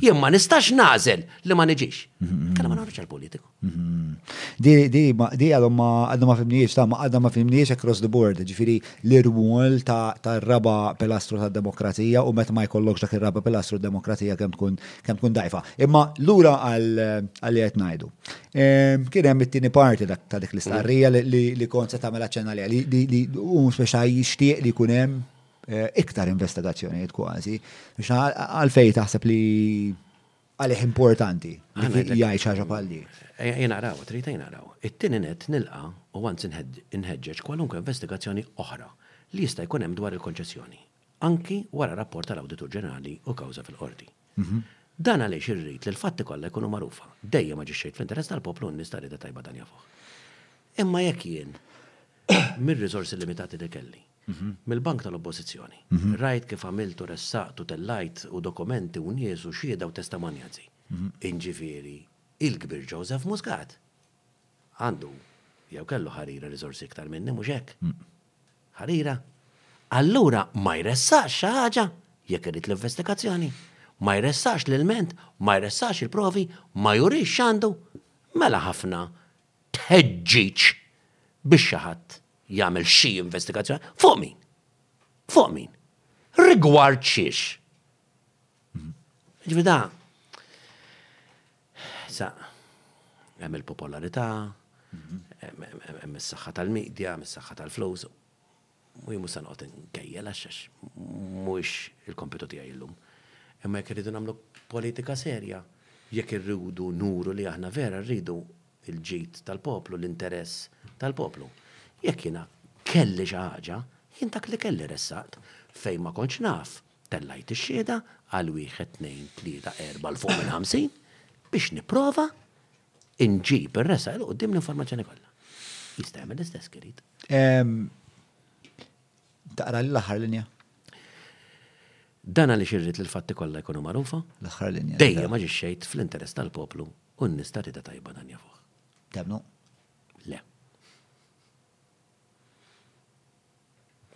Jien ma nistax nagħżel li ma niġix. Kellha ma nagħrifx għall-politiku. Di di ma di għadhom ma għadhom ma fimniex, ta' ma għadhom ma fimniex across the board, ġifieri l-irwol ta' tar-raba' pilastru tad-demokrazija u meta ma jkollokx dak ir-raba' pilastru d-demokrazija kemm tkun kemm tkun dgħajfa. Imma lura għal għal li qed ngħidu. Kien hemm it-tieni parti ta' dik l-istqarrija li kont se tagħmel aċċenna li li hu speċa jixtieq li jkun hemm eh, iktar investigazzjonijiet kważi. Għalfej taħseb li għalih importanti li jgħid xaġa bħal di. Jena raw, trid jena raw. It-tieni net nilqa u għanzi nħeġġeġ kwalunkwe investigazzjoni oħra li jista' jkun hemm dwar il-konċessjoni. anki wara rapport tal-Awditur Ġenerali u kawża fil-Qorti. Dan għaliex irrid li l-fatti kollha jkunu magħrufa. Dejjem aġixxejt fl-interess tal-poplu u n-nies ta' rieda tajba dan jafuh. Imma jekk jien, mir-riżorsi limitati li kelli, mill-bank tal-Oppożizzjoni, rajt kif għamilt u ressaqt u tellajt u dokumenti u nies u xhieda u testamonjanzi, inġifieri il-Kbir Joseph Muscat! Għandu, jew kellu ħarira riżorsi iktar minni, mhux hekk? Ħarira. Allura ma jressaqx xi ħaġa jekk irid l-investigazzjoni, ma jressaqx l-ilment, ma jressaqx il-provi, ma jurix x'għandu, mela ħafna tħeġġiġ biex xi ħadd jagħmel xi investigazzjoni. Fuq min? Fuq min? Rigward xiex? Ġifieri da Sa, hemm il-popolarità, hemm is-saħħa tal-midja, hemm is-saħħa tal-flus, u jien mhux se noqgħod inkejjel għax mhuwiex il-kompitu tiegħi llum. Imma jekk irridu nagħmlu politika serja, jekk irridu nuru li aħna vera rridu l-ġid tal-poplu, l-interess tal-poplu. Jekk jiena kelli xi ħaġa, jien dak li kelli ressaqt fejn ma kontx naf Tellajt ix-xhieda għal wieħed, tnejn, tlieta, erbgħa 'l fuq minn ħamsin biex nipprova nġib ir-resaq 'il quddiem l-informazzjoni kollha. Jista' jagħmel l-istess kirid. Taqra l-aħħar linja. Dan għaliex irrid li l-fatti kollha jkunu magħrufa? L-aħħar linja. Dejjem ma ġixxejt fl-interess tal-poplu u n-nies ta' rida tajba dan jafuh. Temnu? Le.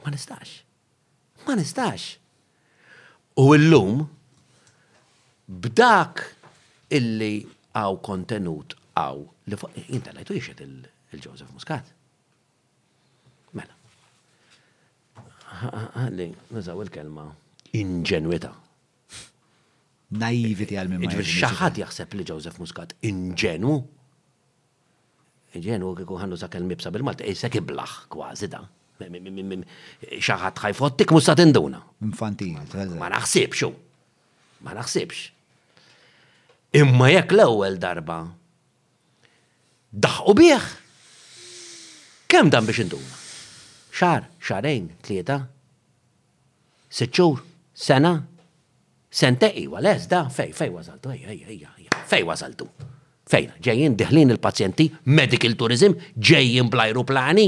Ma nistax. Ma nistax. U llum, b'dak illi hawn kontenut hawn, jien tellajtu jixhed il-Joseph Muscat. Mela. Ħalli, nużaw il-kelma inġenwità. Naivity għal minn. Xi ħadd jaħseb li Joseph Muscat inġenwu? Inġenwu kieku ħa nuża kelm iebsa bil-Malti, qisek iblah, kważi da. Xi ħadd ħa jfottik mhux sa tinduna. Infantil, teżża. Ma naħsibx hu. Ma naħsibx. Imma jekk l-ewwel darba daħqu bih, kemm dan biex induna? Xahar, xahrejn, tlieta? Sitt xhur? Sena? Sentej, iwa, le, zda, fej, fej wasaltu, ejja, ejja, ejja, ejja, fej wasaltu? Fejn, ġejjin, diħlin il-pazjenti, medical tourism, ġejjin bl-ajruplani,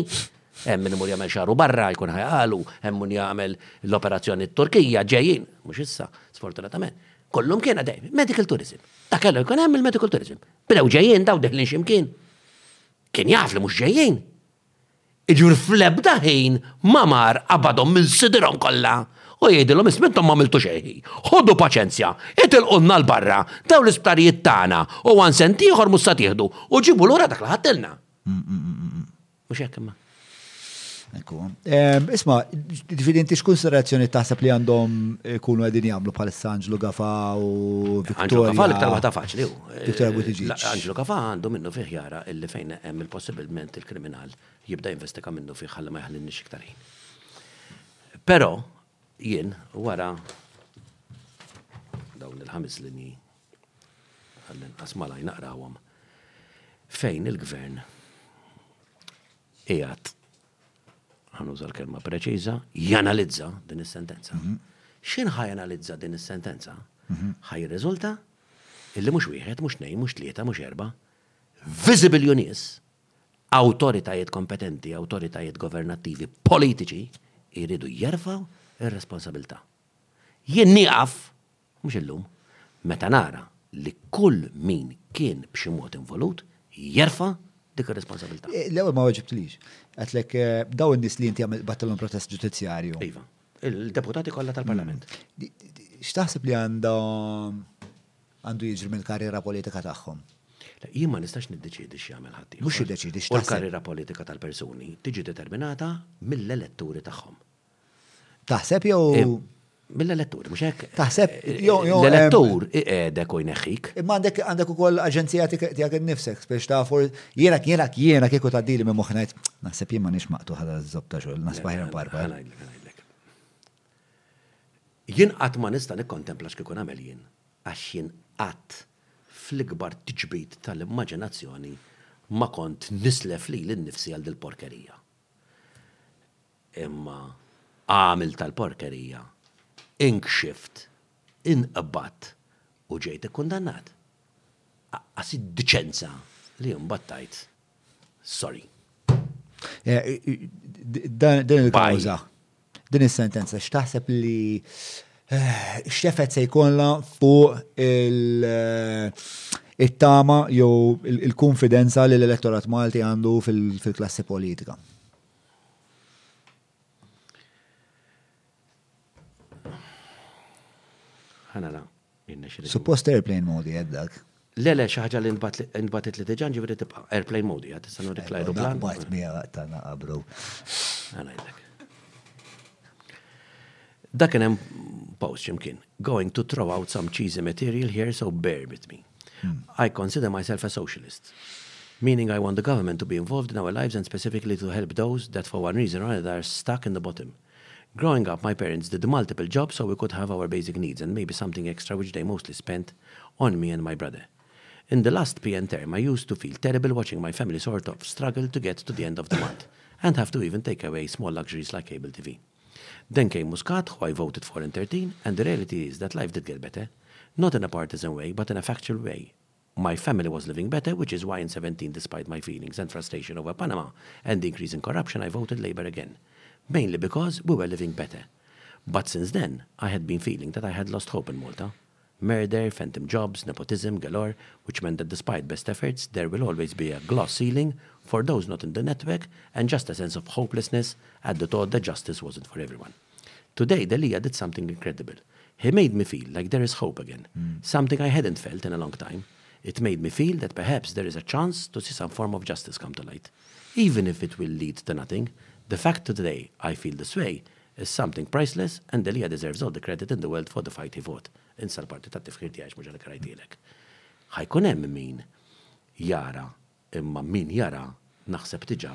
hemm min imur jagħmel xaru barra, jkun ħajqalu, hemm min jagħmel l-operazzjoni t-Turkija, ġejjin, mhux issa, sfortunatament. Kollum kien għadej, medical tourism. Ta' kellu jkun hemm il-medical tourism. Bdew ġejjin daw diħlin ximkien. Kien jaf li mhux ġejjin. Jiġifieri fl-ebda ħin ma mar qabadhom minn sidirhom kollha u jgħidilhom isma' intom m'għamiltu xejn. Ħudu paċenzja, itilqulna 'l barra, dawn l-isptarijiet tagħna u one cent ieħor mhux se tieħdu u ġibu lura dak li ħadtilna. Mhux hekk imma? Hekk huwa. Isma', ġifieri inti x'kunsiderazzjonijiet taħseb li għandhom ikunu qegħdin jagħmlu bħalissa Anġlu Gafa u Victoria? Anġlu Gafa l-iktar waħda faċli hu. Dr. Buttigieg. Eh, Angelo Cafà għandu minnu fih jara illi fejn hemm il-possibilment il-kriminal jibda investiga minnu fih ħalli ma jaħlinni xiktarin. Però jien wara dawn il-ħames linji għallin asmalaj naqrawhom fejn il-gvern qiegħed ħanuża l-kelma preċiża, janalizza din is-sentenza. Mhm. X'in ħajanalizza din is-sentenza? Mhm. Ħaj riżulta illi mhux wieħed, mhux tnejn, mhux tlieta, mhux erbgħa, viżibilju nies, awtoritajiet kompetenti, awtoritajiet governattivi, politiċi, jridu jerfgħu r-responsabilità. Jien nieqaf, mhux illum, meta nara li kull min kien b'xi mod involut jerfa' dik ir-responsabilità. L-ewwel ma weġibtlix. Għedtlek dawn in-nies li inti għamilt battilhom protest ġudizzjarju. Iva. il-deputati kollha tal-Parlament. Hmm. X'taħseb li għandha għandu jiġri mill-karriera politika tagħhom? Jien ma nistax niddeċidi x'jagħmel ħadd. Mhux jiddeċidi x'taħseb. Il-karriera politika tal-persuni tiġi determinata mill-eletturi tagħhom. Taħseb jew eh, mill-elettur, mhux hekk. Taħseb eh, jew l-elettur iqedek u jneħħik. Imma għandek għandek ukoll aġenzija tiegħek innifsek biex ta' for jiena jiena jiena kieku tgħaddili minn moħħnajt naħseb jien ma nix maqtuħ għal żob ta' xogħol nasbaħ barba. Jiena ngħidlek. Jien qatt ma nista' nikkontempla x'kieku nagħmel jien, għax jien qatt fl-ikbar tiġbid tal-immaġinazzjoni ma kont nislef lili nnifsi għal dil-porkerija. Imma għamilt tal-porkerija, inkxift, inqbadt u ġejt ikkundannat. Aqqas id-diċenza li mbagħad tajt. Sorry. Eh, din il-kawża, din is-sentenza x'taħseb li eh, x'effett se jkollha fuq il- eh, it-tama jew il-konfidenza li l-elettorat Malti għandu fil-klassi politika. Ħanala, minna xiri. Suppost airplane mode jgħed dak. Le, le, xaħġa li nbatit li diġan ġivri tibqa. Airplane mode jgħed, s-sanu dik l plan. Bajt mija ta' naqabru. Għanajdlek. Dak kien hemm post ximkien. Going to throw out some cheesy material here, so bear with me. Hmm. I consider myself a socialist. Meaning I want the government to be involved in our lives and specifically to help those that for one reason or another are stuck in the bottom. Growing up, my parents did multiple jobs so we could have our basic needs and maybe something extra which they mostly spent on me and my brother. In the last PN term, I used to feel terrible watching my family sort of struggle to get to the end of the month and have to even take away small luxuries like cable TV. Then came Muscat, who I voted for in 13, and the reality is that life did get better. Not in a partisan way, but in a factual way. My family was living better, which is why in 17, despite my feelings and frustration over Panama and the increase in corruption, I voted Labour again. mainly because we were living better. But since then, I had been feeling that I had lost hope in Malta. Murder, phantom jobs, nepotism galore, which meant that despite best efforts, there will always be a glass ceiling for those not in the network and just a sense of hopelessness at the thought that justice wasn't for everyone. Today, Delia did something incredible. He made me feel like there is hope again, mm. something I hadn't felt in a long time. It made me feel that perhaps there is a chance to see some form of justice come to light, even if it will lead to nothing. The fact today I feel this way is something priceless and Delia deserves all the credit in the world for the fight he fought. Insa l-parti ta' tifħir tiegħek mhux għalhekk rajtilek. Ħajkun hemm min jara imma min jara naħseb diġà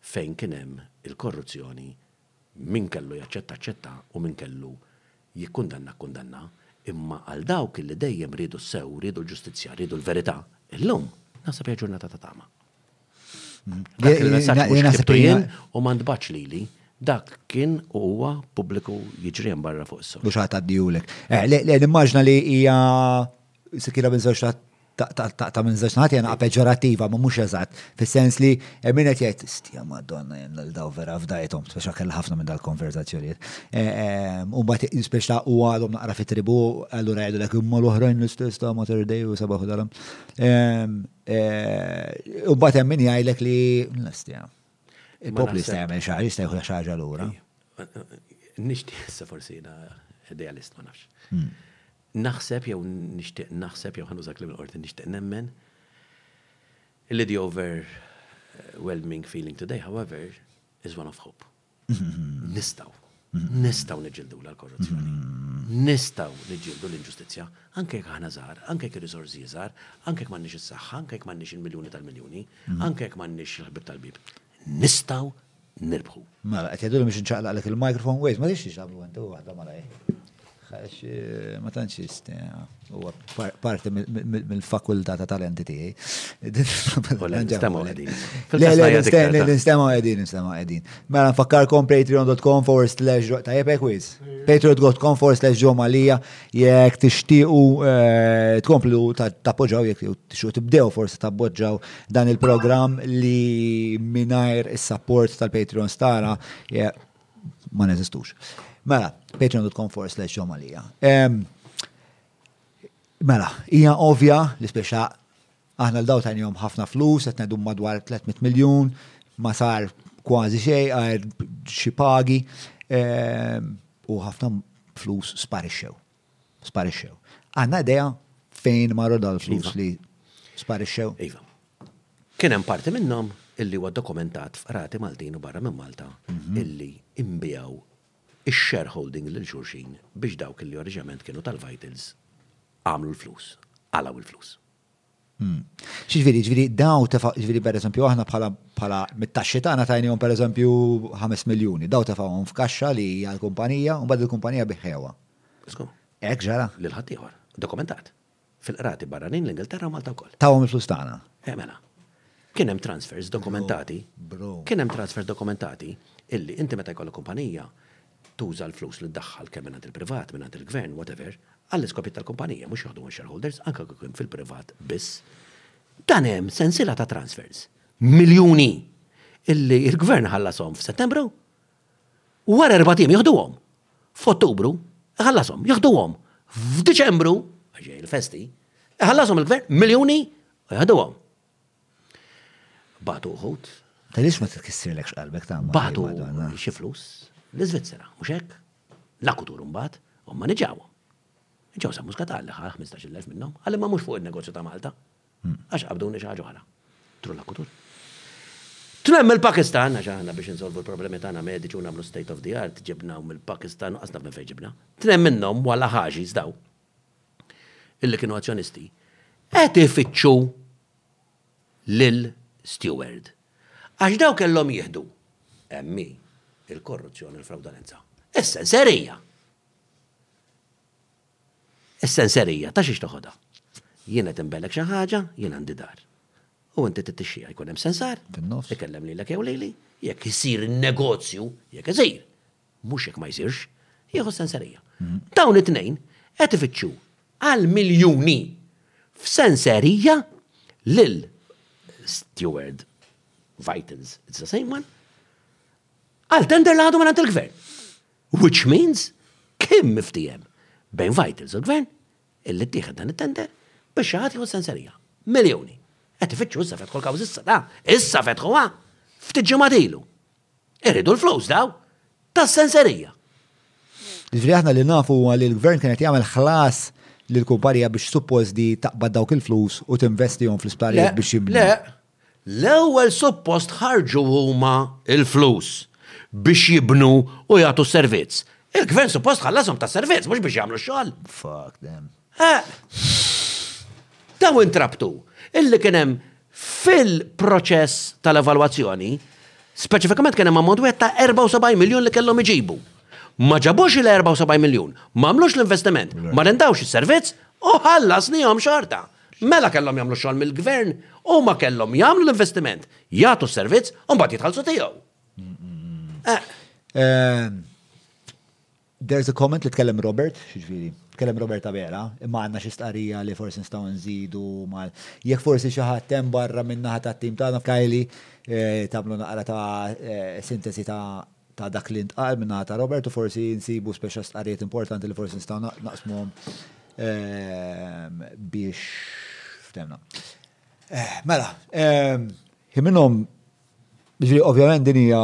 fejn kien hemm il-korruzzjoni Min kellu jaċċetta ċċetta u min kellu jikkundanna kkundanna, imma għal dawk li dejjem riedu s-sew, riedu l-ġustizzja, riedu l-verità, illum naħseb hija ġurnata ta' tama. Dak il-messaġġ mhux ktibtu jien u ma ntbagħatx lili, dak kien u huwa pubbliku jiġri hemm barra fuq is-social. Mhux għad tgħaddihulek. Le, nimmaġina li hija Sikira minn żewġ ta' minn żewġ naħat jena peġorattiva, ma mhux eżatt, fis-sens li min qed jgħid stja Madonna jenna l daw vera fdajthom, speċa kell ħafna minn dal-konverzazzjonijiet. E, e, u mbagħad speċa u għadhom naqra fit-tribu, allura jgħidulek imma l-oħrajn l-istess ta' Mater Dej u sabaħ dalam. E, u mbagħad hemm min jgħidlek li l-istja. Il-popli jista' jagħmel xi ħaġa, jista' jieħu xi ħaġa lura. Nixtieq forsi idealist ma nafx. Hmm. Naħseb jew nixtieq naħseb jew ħa nuża kliem il-Qorti nixtieq nemmen illi the overwhelming feeling today, however, is one of hope. Nistgħu. Nistgħu niġġieldu l-korruzzjoni. Nistgħu niġġieldu l-inġustizzja, anke jekk aħna żgħar, anke jekk ir-riżorsi żgħar, anke jekk m'għandniex is-saħħa, anke jekk m'għandniex il-miljuni tal-miljuni, anke jekk m'għandniex il-ħbieb tal-ħbieb. nistgħu nirbħu. Mela, qed jgħidulhom biex inċaqlaqlek il-microphone, wait, ma tix tixablu inti waħda malaj. Għax eh, ma tantx jiste, huwa parti mill-fakultà ta' talenti tiegħi. Nistema' qegħdin. Nistema' qegħdin, nistema' qegħdin. Mela nfakkarkom patreon.com forward slash ta' jepek wiz. Patreon.com forward slash ġo malija jekk tixtiequ eh, tkomplu tappoġġaw jekk tixtiequ tibdew forsi tappoġġaw Dan il-programm li mingħajr is-sapport tal-Patreons tara ma neżistux. Mela, patreon.com force slash ġomalija. Mela, hija ovvja li speċa aħna l-daw tajnijom ħafna flus, qed ngħidu madwar 300 miljun, ma sar kważi xej għajr xi pagi u ħafna flus sparixxew. sparixxew. Għandna idea fejn marru dal-flus iva. li sparixxew? Iva. Kien hemm parti minnhom illi huwa dokumentat f'qrati Maltin u barra minn Malta mhm. illi imbijaw ix-shareholding lil xulxin biex dawk illi oriġinament kienu tal-Vitals għamlu l-flus, għalaw il-flus. Hmm. Xiġviri, ġviri, daw tefa, ġviri, per eżempju, aħna bħala bħala mit-taxxi tagħna tajnihom per eżempju 5 miljuni, daw tefawhom f'kaxxa li hija l-kumpanija u bad il-kumpanija biħewa. Ek ġara. Lil ħaddieħor, dokumentat. Fil-qrati barranin l-Ingilterra u Malta wkoll. Tawhom il-flus tagħna. Eh, mela. Kien hemm transfers dokumentati. Kien hemm transfers dokumentati illi inti meta jkollok kumpanija tuża l-flus li ddaħħal kemm mingħand il-privat, mingħand il-gvern, whatever, għall-iskopijiet tal-kumpanija, mhux joħduhom ix-shareholders, anke kieku kien fil-privat biss, dan hemm sensiela ta' transfers, miljuni, illi l-gvern ħallashom f'Settembru, u wara erbat ijiem joħduhom. F'Ottubru, iħallashom, joħduhom. F'Diċembru, għax ġej il-festi, iħallashom il-gvern miljuni u joħduhom. Bagħtu uħud. Għaliex ma titkissirlekx qalbek tagħmel? Bagħtu xi flus l-Iżvizzera, mhux hekk? L-akutur imbagħad, huma niġawhom. Ġew sa Muscatal li ħa 15,000 minnhom, għal imma mhux fuq in-negozju ta' Malta. Hmm. Għax qabduni xi ħaġa oħra. Tru l-akutur. Tlemm il-Pakistan, għax aħna biex insolvu l-problemi tagħna mediċi u nagħmlu state of the art, ġibna mill-Pakistan u qasna minn fejn ġibna. Tlemm minnhom wala ħaġi żdaw. illi kienu azzjonisti, qed ifittxu lil Steward. Għax dawn kellhom jieħdu, hemm hi, il-korruzzjoni u l-frawdolenza. Is-senserija! Is-senserija ta' xiex toħodha? Jien qed inbellek xi ħaġa, jien għandi dar. U inti titixxija jkun hemm sensar, ikellem lilek jew lili, jekk isir in-negozju, jekk isir, mhux jekk ma jsirx, jieħu s-senserija. Dawn it-tnejn qed ifittxu għal miljuni f'senserija lil Steward Vitals, it's the same one, għal tender l-għadu minn il-gvern. Which means kim miftijem bejn Vitals u l-gvern illi tieħed dan it-tender biex xi ħadd senserija. Miljoni. Qed ifittxu issa fetħu l-kawż issa da, issa fetħuha ftit ġimgħa dilu. Irridu l-flus daw, tas-senserija. Ġifri aħna li nafu huwa li l-gvern kienet jagħmel ħlas li l-kumpanija biex suppost di taqbad dawk il-flus u tinvestihom fl-isptarijiet biex jibni. Le, l-ewwel suppost ħarġu huma l-flus biex jibnu u jagħtu s-servizz. Il-gvern suppost ħallasom tas-servizz mhux biex jagħmlu x-xogħol. Fuck them. Daw intrabtu illi kien hemm fil-proċess tal-evalwazzjoni, speċifikament kien hemm ammont wieħed ta' 74 miljun li kellhom iġibu. Ma ġabux il-74 miljun, ma għamlux l-investiment, ma rendawx is-servizz u ħallasnihom xorta. Mela kellhom jagħmlu xogħol mill-gvern u ma kellhom jagħmlu l-investiment, jagħtu s-servizz u mbagħad jitħallsu tiegħu. There is a comment li tkellem Robert, x'jiġifieri, tkellem Robert ta' vera, imma għandna xi stqarrija li forsi nistgħu nżidu mal. Jekk forsi xi ħadd hemm barra min-naħa tat-tim tagħna, Kylie, tagħmlu naqra ta' sintesi ta' dak li ntqal min-naħa ta' Robert u forsi nsibu speċa stqarrijiet importanti li forsi nistgħu naqsmuhom biex ftehmna. Mela, hi minnhom, jiġifieri ovvjament din hija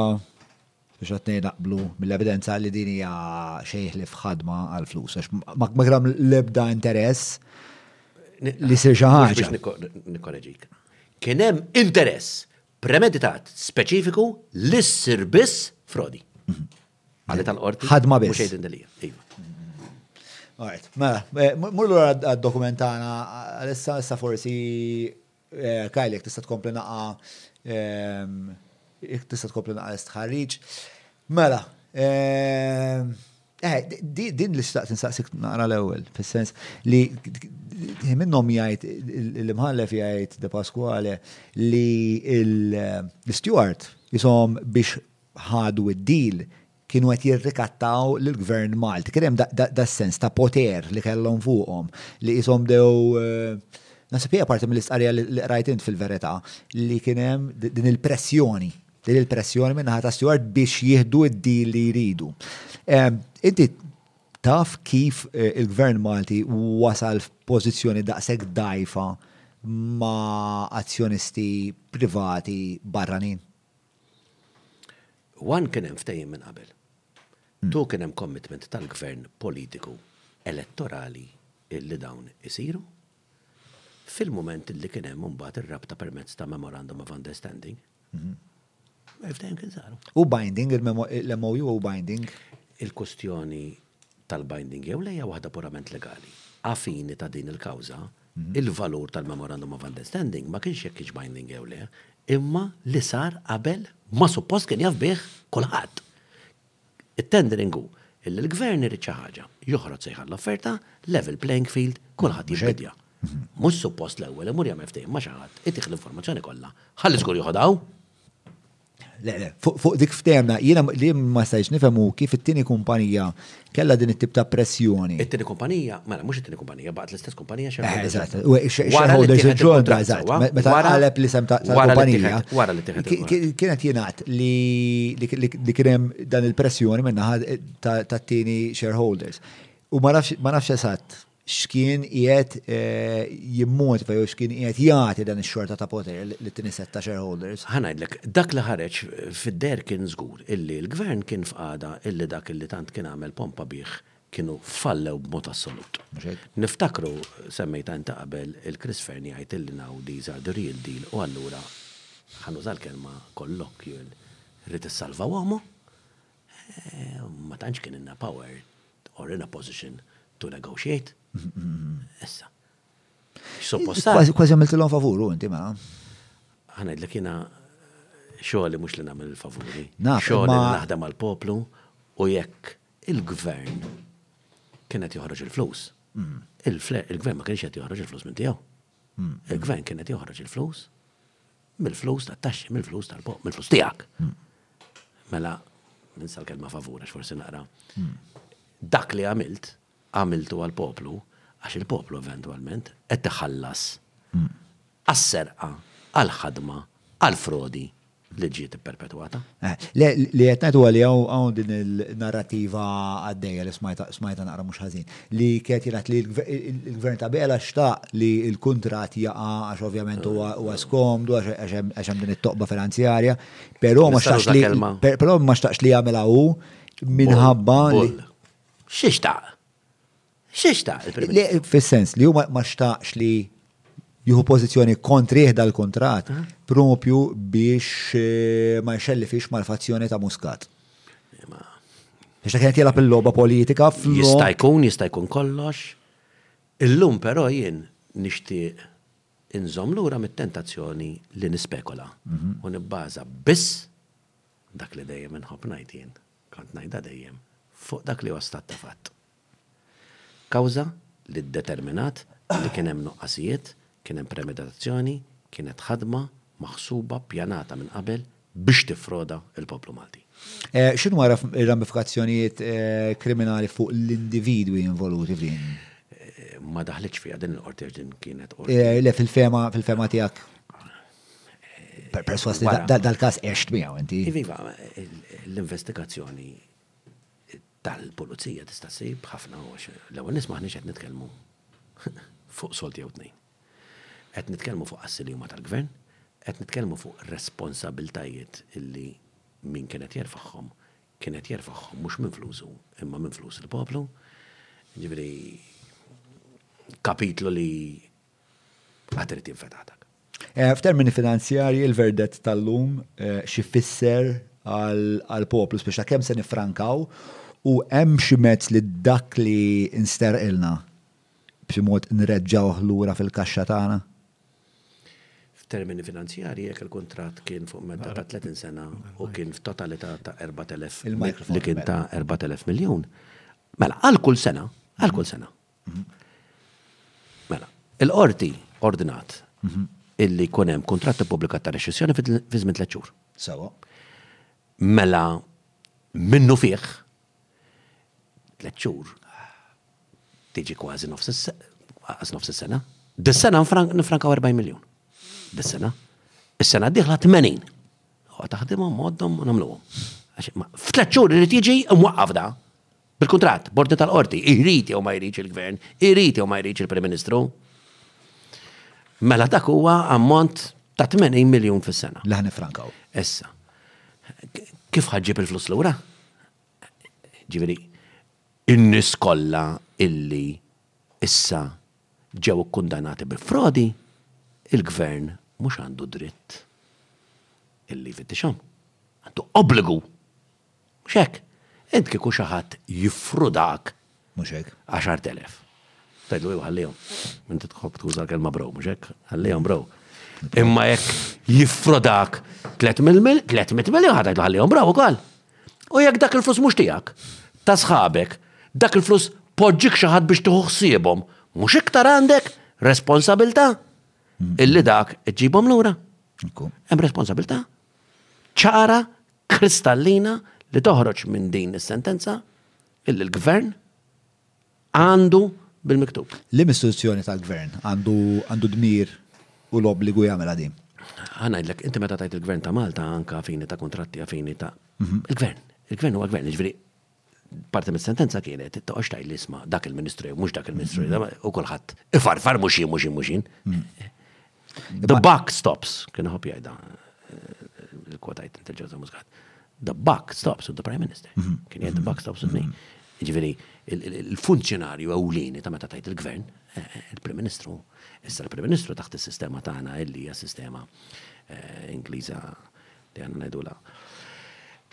Biex għat-tnejn naqblu mill-evidenza li din hija xejn ħlief ħadma għall-flus, għax ma kien hemm l-ebda interess li jsir xi ħaġa. Nikkoreġik. Kien hemm interess premeditat speċifiku li ssir biss frodi. Mhm. Għalli tal-qorti. Ħadma biss. Xejn din iva. Alright, mela, eh, mullu għad-dokumentana, għalissa issa forsi Kyle, jekk tista' tkompli naqa' jekk tista' tkompli naqa' l-istħarriġ. Mela, Eh, din li xtaqt nsaqsik naqra l-ewwel, fis-sens li minnhom jgħid l-imħallef jgħid De Pasquale li l-steward jisom biex ħadu d-deal kienu qed jirrikattaw lill-Gvern Malti. Kien hemm das-sens ta' poter li kellhom fuqhom li qishom bdew Naħseb hija parti mill-istqarrija li qrajt int fil-verità li kien hemm din il-pressjoni din il-pressjoni minn naħa ta' Stewart biex jieħdu d-deal li jridu. Inti taf kif eh, il-Gvern Malti wasal f'pożizzjoni daqshekk dajfa ma' azzjonisti privati barranin? One kien hemm ftehim minn qabel. Two kien hemm commitment tal-gvern politiku elettorali li dawn isiru. Fil-mument li kien hemm imbagħad ir-rabta permezz ta' memorandum of understanding, il-ftehim kien saru. Hu binding, l-MOU hu binding? Il-kwistjoni tal-binding jew le hija waħda purament legali. Għafini ta' din il-kawża, il-valur tal-memorandum of understanding ma kienx jekk kienx binding jew le, imma li sar qabel ma suppost kien jaf bih kulħadd. It-tendering hu illi l-Gvern irid xi ħaġa, joħroġ sejħa għall-offerta, level playing field, kulħadd jibbiddja. Mhux suppost l-ewwel imur jagħmel ftehim ma' xi ħadd, itih l-informazzjoni kollha, ħalli żgur joħodha hu. Le, le, fuq dik ftemna, jiena li ma stajx nifhem hu kif it-tieni kumpanija kellha din it-tip ta' pressjoni. It-tieni kumpanija, mela mhux it-tieni kumpanija, baqgħet l-istess kumpanija xi eh, Eżatt, shareholders insurance, eżatt, meta qaleb li sem ta' kumpanija. Wara li tieħed. Kienet jingħad li kien hemm dan il-pressjoni minnaħa tat-tieni shareholders. U ma nafx eżatt x'kien qiegħed eh, jimmotiva jew x'kien qiegħed jagħti dan ix-xorta ta' poter li tieni set ta' shareholders. Ħanajdlek, dak li ħareġ fid-der kien żgur illi l-gvern kien f'qada illi dak illi tant kien għamel pompa bih kienu fallew b'mod assolut. Niftakru semmejta inti qabel il-Chris Ferni jgħid illi now these are the real deal u allura ħanuża l-kelma colloquial rrid issalva uomo eh, ma tantx kien inna power or in a position to negotiate. Issa. X'suppost. Kważi għamiltilhom favuru inti ma. Ħanajdlek jiena xogħli mhux li nagħmel il-favuri. Xogħli li naħdem mal-poplu u jekk il-gvern kienet joħroġ il-flus. Mm. Il-gvern ma kienx qed joħroġ il-flus minn tiegħu. Mm. Il-gvern kienet joħroġ il-flus Mill-flus tat-taxxi, mill-flus tal-poq, mill-flus tiegħek. Hmm. Mela, ninsa l-kelma favur għax forsi naqra. Hmm. Dak li għamilt, għamiltu għal-poplu, għax il-poplu eventualment qed tħallas hmm. għas-serqa, għal-ħadma, għal-frodi li ġiet perpetwata. Eh, li qed ngħidu għalli hawn din il-narrativa għaddejja li smajta naqra mhux ħażin. li kienet jingħad li l-gvern ta' Bela xtaq li l-kuntratt jaqa' għax ovvjament huwa skomdu għax hemm din it-toqba finanzjarja, però ma xtaqx li però ma xtaqx li jagħmilha hu minħabba li. X'ixtaq? X'ixtaq? Fis-sens li hu ma xtaqx li jieħu pożizzjoni kontrih dal-kuntratt eh? propju biex eh, ma jxellifix mal-fazzjoni ta' Muscat. Eh, biex ta' kienet jilab il-loba politika fl Jista' jkun, jista' jkun kollox. Illum però jien nixtieq inżom lura mit-tentazzjoni li nispekola mhm. u nibbaża biss dak li dejjem inħobb ngħid jien, kont ngħidha dejjem, fuq dak li wastat ta' fatt. Kawża li ddeterminat li kien hemm nuqqasijiet, kien hemm premeditazzjoni, kienet ħadma maħsuba ppjanata minn qabel biex tiffroda l-poplu Malti. X'inhu wara r-ramifikazzjonijiet kriminali fuq l-individwi involuti f'din? Ma daħlitx fiha din il-Qorti għax din kienet Qorti. Le, fil-fehma tiegħek, persważ li dal-każ għext miegħu inti. Iva, l-investigazzjoni tal-pulizija tista' ssib ħafna għax l-ewwel nett m'aħniex qed nitkellmu fuq sold jew tnejn. Qed nitkellmu fuq assi li huma tal-Gvern, qed nitkellmu fuq responsabiltajiet li min kien qed jerfagħhom kien qed jerfagħhom mhux minn flusu imma minn flus il-poplu. Jiġifieri kapitlu li Għad irid jinfetaħ dak. Eh, f'termini finanzjarji, il-verdett tal-lum eh, xifisser għal-poplu, biex ta' kem se nifrankaw u hemm xi mezz li dak li nsterqilna b'xi mod nreġġawh lura fil-kaxxa tagħna. F'termini finanzjarji jekk il-kuntratt kien fuq medda ta' 30 sena u kien f'totalità ta' 4000 li kien ta' 4000 miljun. Mela, għal kull sena, għal kull sena, Mela, il-qorti ordinat mhm. illi jkun hemm kuntratt ippubblikat ta' rexxissjoni fi żmien tliet xhur. Sawa. Mela minnu fih tliet xhur tiġi kważi nofs is-sena. Dis-sena nfrankaw 40 miljun. Dis-sena. Is-sena diħla 80. Taħdimhom moddhom u nagħmluhom. F'tliet xhur irid jiġi mwaqqaf da. Bil-kuntratt, b'ordni tal-qorti, irid jew ma jridx il-gvern, irid jew ma jridx il-Prim Ministru. Mela dak huwa ammont ta' 80 miljun fis-sena. Li ħanifrankaw. Issa. Kif ħaġġib il-flus lura? Ġifieri, in-nies kollha illi issa ġew ikkundanati bi frodi, il-gvern mhux għandu dritt illi jfittixhom. Għandu obbligu Mhux hekk? Int kieku xi ħadd jiffrudak. Mhux hekk. Għaxart elef. Tgħidlu jew ħallihom. Inti tħobb tuża kelma bro, mhux hekk? Ħallihom bro. Imma jekk jiffrudak 300 miljon ħadd tgħidlu ħallihom bro ukoll. U jekk dak il-flus mhux tiegħek, ta' sħabek, dak il-flus poġġik xi ħadd biex tieħu ħsiebhom, mhux iktar għandek responsabilta illi dak iġibhom lura. Hemm responsabilta ċara kristallina li toħroġ minn din is-sentenza illi l-gvern għandu bil-miktub. Li istituzzjoni tal-gvern għandu dmir u l-obbligu jagħmel din? Għanajdlek, inti meta tajt il-gvern ta' Malta anka fini ta' kontratti fini ta' mhm. il-gvern. Il-gvern huwa gvern, ġviri parti mis-sentenza kienet toqgħodx tgħid li isma' dak il-Ministru mhux dak il-Ministru mm-hmm. u kulħadd ifarfar mhux jien mhux jien mhux jien. Mm-hmm. The buck stops, kien ħobb jgħidha eh, il-kwotajt inti ġewża mużkat. The buck stops with the Prime Minister. Mm-hmm. Kien jgħid the buck stops with me. Ġifieri il-funzjonarju ewlieni ta' meta tajt il-gvern, eh, eh, il-Prim Ministru, issa l-Prim Ministru taħt is-sistema tagħna illi hija sistema Ingliża li aħna ngħidulha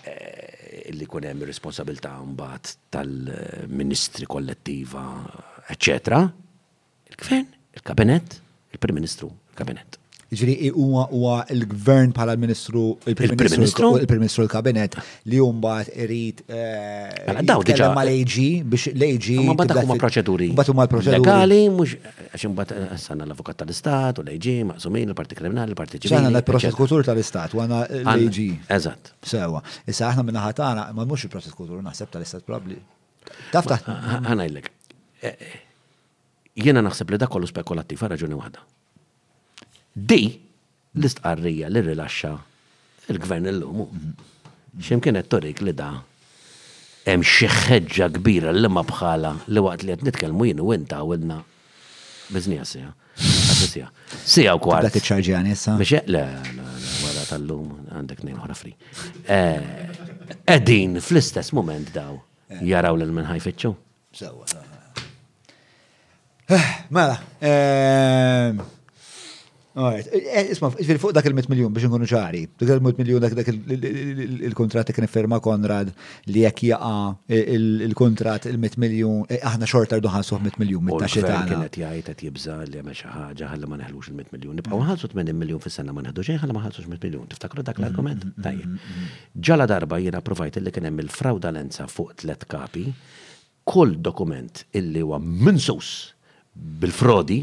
li jkun hemm ir-responsabilità mbagħad tal-ministri kollettiva, eċċetera, il-gvern, il-kabinett, il-Prim Ministru, il-kabinett. Ġri huwa huwa l-gvern bħala l-Ministru il-Prim Ministru il-Prim Ministru l-Kabinett li mbagħad irid eh, mela, jitkellem mal-AG biex l-AG. Ma dak huma proċeduri. Mbagħad huma l-proċeduri. Legali mhux Għax imbagħad eh, għandna l-Avukat tal-Istat u l-AG, maqsumin, il-Parti Kriminali, il-Parti Ċivili. Għandna l-Prosekutur tal-Istat u għandna l-AG. Eżatt. Sewa. Issa aħna minna ħatana, ma mhux il-Prosekutur naħseb tal-Istat probabbli. Taf taħt. Ħanajlek. Eh, eh, jiena naħseb li dak kollu spekulattiv għal raġuni waħda. Di L-istqarrija li rrilaxxa l-Gvern illum hu x'imkien qed turik li da hemm xi ħeġġa kbira li ma bħalha li waqt li qed nitkellmu jien u int għawilna biżnija siegħa, kważi siegħa. Siegħa u kwart. Tibda tiċċarġjani issa? Biex le, le, le, wara tal-lum għandek tnejn oħra fri. Qegħdin fl-istess mument daw jaraw lil min ħajfittxu. Sewa, Mela, ehm, eh, eh, Isma, fuq dak il-100 miljon biex nkunu ċari, dak il-100 miljon dak il-kontrat kien firma Konrad li jekk jaqa eh, il-kontrat il-100 miljon, aħna xorta rdu ħansu 100 miljon mit taxxi tagħna. Kien qed jgħid qed jibża' li jagħmel xi ħaġa ħalli ma neħlux il-100 miljon. Nibqgħu mm. nħallsu 80 miljon fis-sena ma neħdu xejn ħalli ma ħallsux 100 miljon. Tiftakru dak mm, l-argument? Mm, Tajjeb. Ġala darba jiena provajt li kien hemm il-frawdalenza fuq tliet kapi Kull dokument illi huwa minsus bil-frodi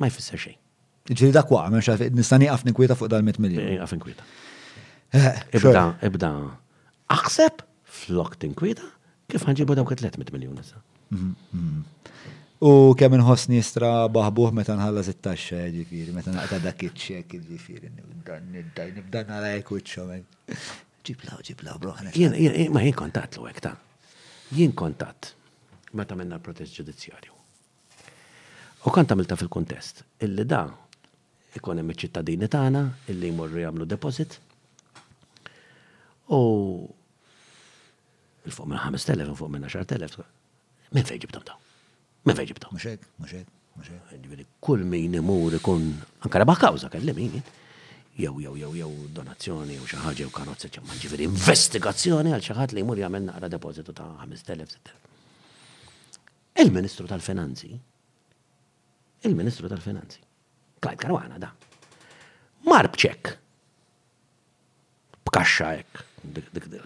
ma jfisser xejn. Jiġifieri dak waqa' m'hemmx għalfejn nista' nieqaf ninkwieta fuq dal-mitt miljun. Ieqaf inkwieta. Ibda ibda aħseb flok tinkwieta kif ħa nġibu dawk it-tliet mitt miljun issa. U kemm inħossni stra baħbuh meta nħallas it-taxxa jiġifieri meta naqta' dak iċ-ċek jiġifieri nibda nara hekk wiċċhom. Ġib law, ġib law, bro. Ma jien kontatlu hekk ta'. Jien kont għadt, meta għamilna l-protest ġudizzjarju, u kont għamiltha fil-kuntest, illi da ikun hemm iċ-ċittadini tagħna illi jmorru jagħmlu deposit u 'il fuq minn 5,000, 'il fuq minn 10,000, minn fejn ġibthom dawn? Meta ġibtom. Mhux hekk, mhux hekk, mhux hekk. Jiġifieri kull min imur ikun anke rebaħ kawża kelli min jien. Jew jew jew jew donazzjoni jew xi ħaġa jew karozza ġemma. Jiġifieri investigazzjoni għal xi ħadd li jmur jagħmel naqra depożitu ta' 5,000, 6,000. Il-Ministru tal-Finanzi, il-Ministru tal-Finanzi, Clyde Caruana da, mar b'ċekk b'kaxxa hekk,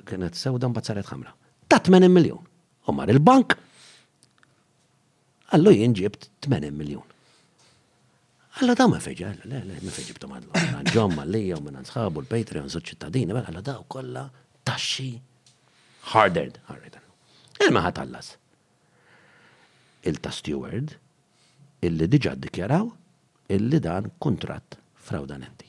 kienet sewda mbagħad saret ħamra. Ta' 80 miljun. U mar il-bank, għallu jien ġibt 80 miljun. Għalla daw ma feġa, le, le, ma feġib ta' madlu. Ġom, għallija, minn sħabu, l-Patreon, su ċittadini, mela, għalla daw kolla taxxi hardered, hardered. Ilma ħat għallas. Il-ta' steward, illi diġa dikjaraw, illi dan kontrat fraudanenti.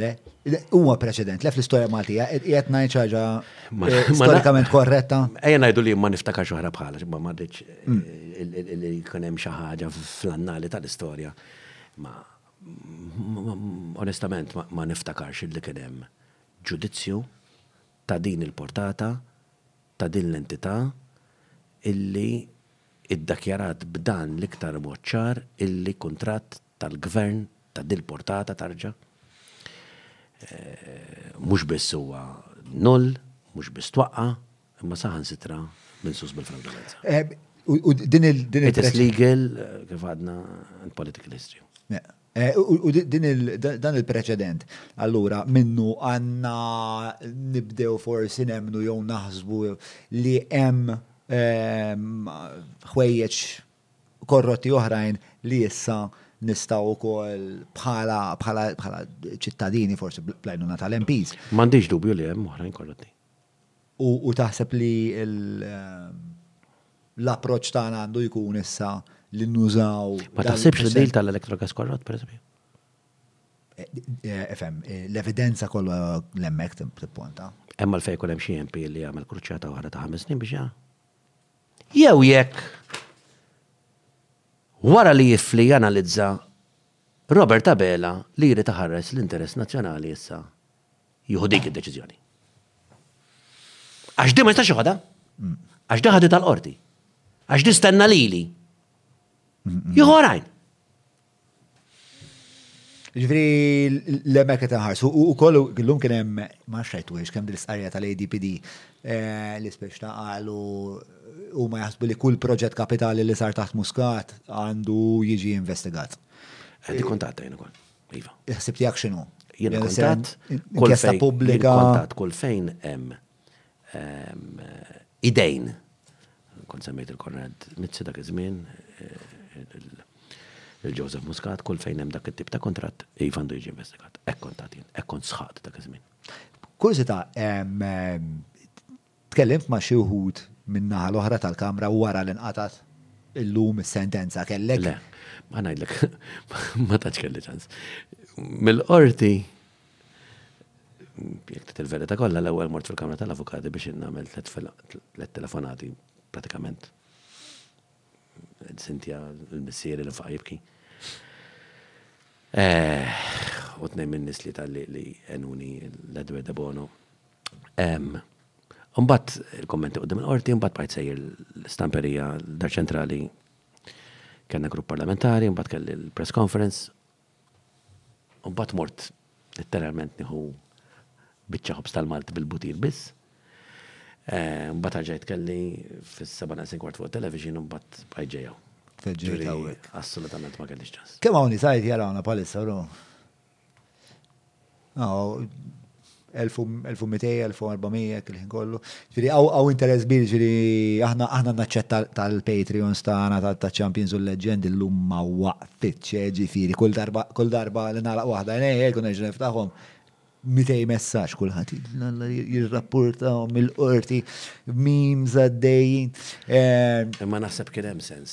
Le, huwa preċedent, le fl-istorja Maltija, qiegħed ngħid ħaġa eh, storikament korretta. Ejja ngħidu li ma niftakar xoħra bħala, ma ma rridx hmm. eh, li jkun hemm xi ħaġa fl-annali tal-istorja. Ma onestament ma niftakarx li kien hemm ġudizzju ta' din il-portata, ta' din l-entità illi iddakjarat b'dan l-iktar moċċar illi kuntratt tal-Gvern ta' dil-portata tarġa', mhux biss huwa null, mhux biss twaqqa', imma saħansitra minsus bil-fraudulenza. U din il-. It is legal, kif għadna, and political history. U din il, dan il-preċedent, allura, minnu għandna nibdew forsi nemmnu jew naħsbu li hemm ħwejjeġ korrotti oħrajn li issa nistgħu wkoll bħala bħala bħala ċittadini forsi bl-għajnuna tal-MPs. M'għandix dubju li hemm oħrajn korrotti. U, u taħseb li l-approċċ tagħna għandu jkun issa li nużaw. Ma taħsibx li dil tal-elektrogas korrott, per eżempju? Efem, l-evidenza kollha l-emmek tipponta. Emma l-fej kull hemm xi MP li jagħmel kruċjata oħra ta' ħames snin biex Jew jekk, wara li jifli janalizza, Robert Abela li jrid iħares l-interess nazzjonali issa jieħu dik id-deċiżjoni. Għax din ma jistax joħodha. Għax din ħaditha l-qorti. Għax din stenna lili. Jieħu għarajn. Ġifri, l-emmek qed nħarsu. U kollu, għillum kien hemm ma xajtu għiex kemm dil-sqarja tal-ADPD eh, li speċ ta' għalu u ma jaħsbu li kull proġett kapitali li sar taħt muskat għandu jiġi investigat. Għaddi kontat għajn ukoll. Iva. Iħsib tiegħek x'inhu? Jien kontat kull fejn. Kontat kull fejn hemm idejn. Kont semmejt il-Konrad Mizzi dak iż-żmien, il-Joseph Muscat, kull fejn hemm dak it-tip ta' kuntratt, iva għandu jiġi investigat. Hekk kont għad jien, hekk kont sħaqt dak iż-żmien. Kurżità, tkellimt ma' xi wħud min-naħa l-oħra tal-Kamra wara li nqatgħet illum is-sentenza, kellek? Le, ma ngħidlek, ma tantx kelli ċans. Mill-Qorti Jekk tgħid il-verità kollha, l-ewwel mort fil-Kamra tal-Avukati biex innagħmel tliet telefonati pratikament. Sintja l-missieri li faqa' jibki. Eh, u tnejn minn nies li tal li enuni l-Edwe de Bono. Umbat il-kommenti qudiem il-qorti, umbat bqajt sejjer l-istamperija, l-dar ċentrali, kellna grupp parlamentari, umbat kelli l-press conference, U mbagħad mort letteralment nieħu biċċa ħobż tal-Malti bil-butir biss. Eh, mbagħad ħarġajt kelli fis-seba' naqsin kwart fuq television u mbagħad bħajt ġejja. Assolutament ma kellix ċans. Kemm hawn sajt jarawna palissa, 1,200-1,400 hekk il-ħin kollu. Ġifieri hawn interess kbir ġifieri aħna aħna naċċetta tal-Patreons tagħna taċ-Champions u l-Leġġendi llum ma waqfitx eh, ġifieri kull darba kull darba li nagħlaq waħda għajnejja jkun nerġa' niftaħhom 200 messaġġ kulħadd jirrappurtaw mill-qorti, memes għaddejjin. Imma naħseb kien hemm sens.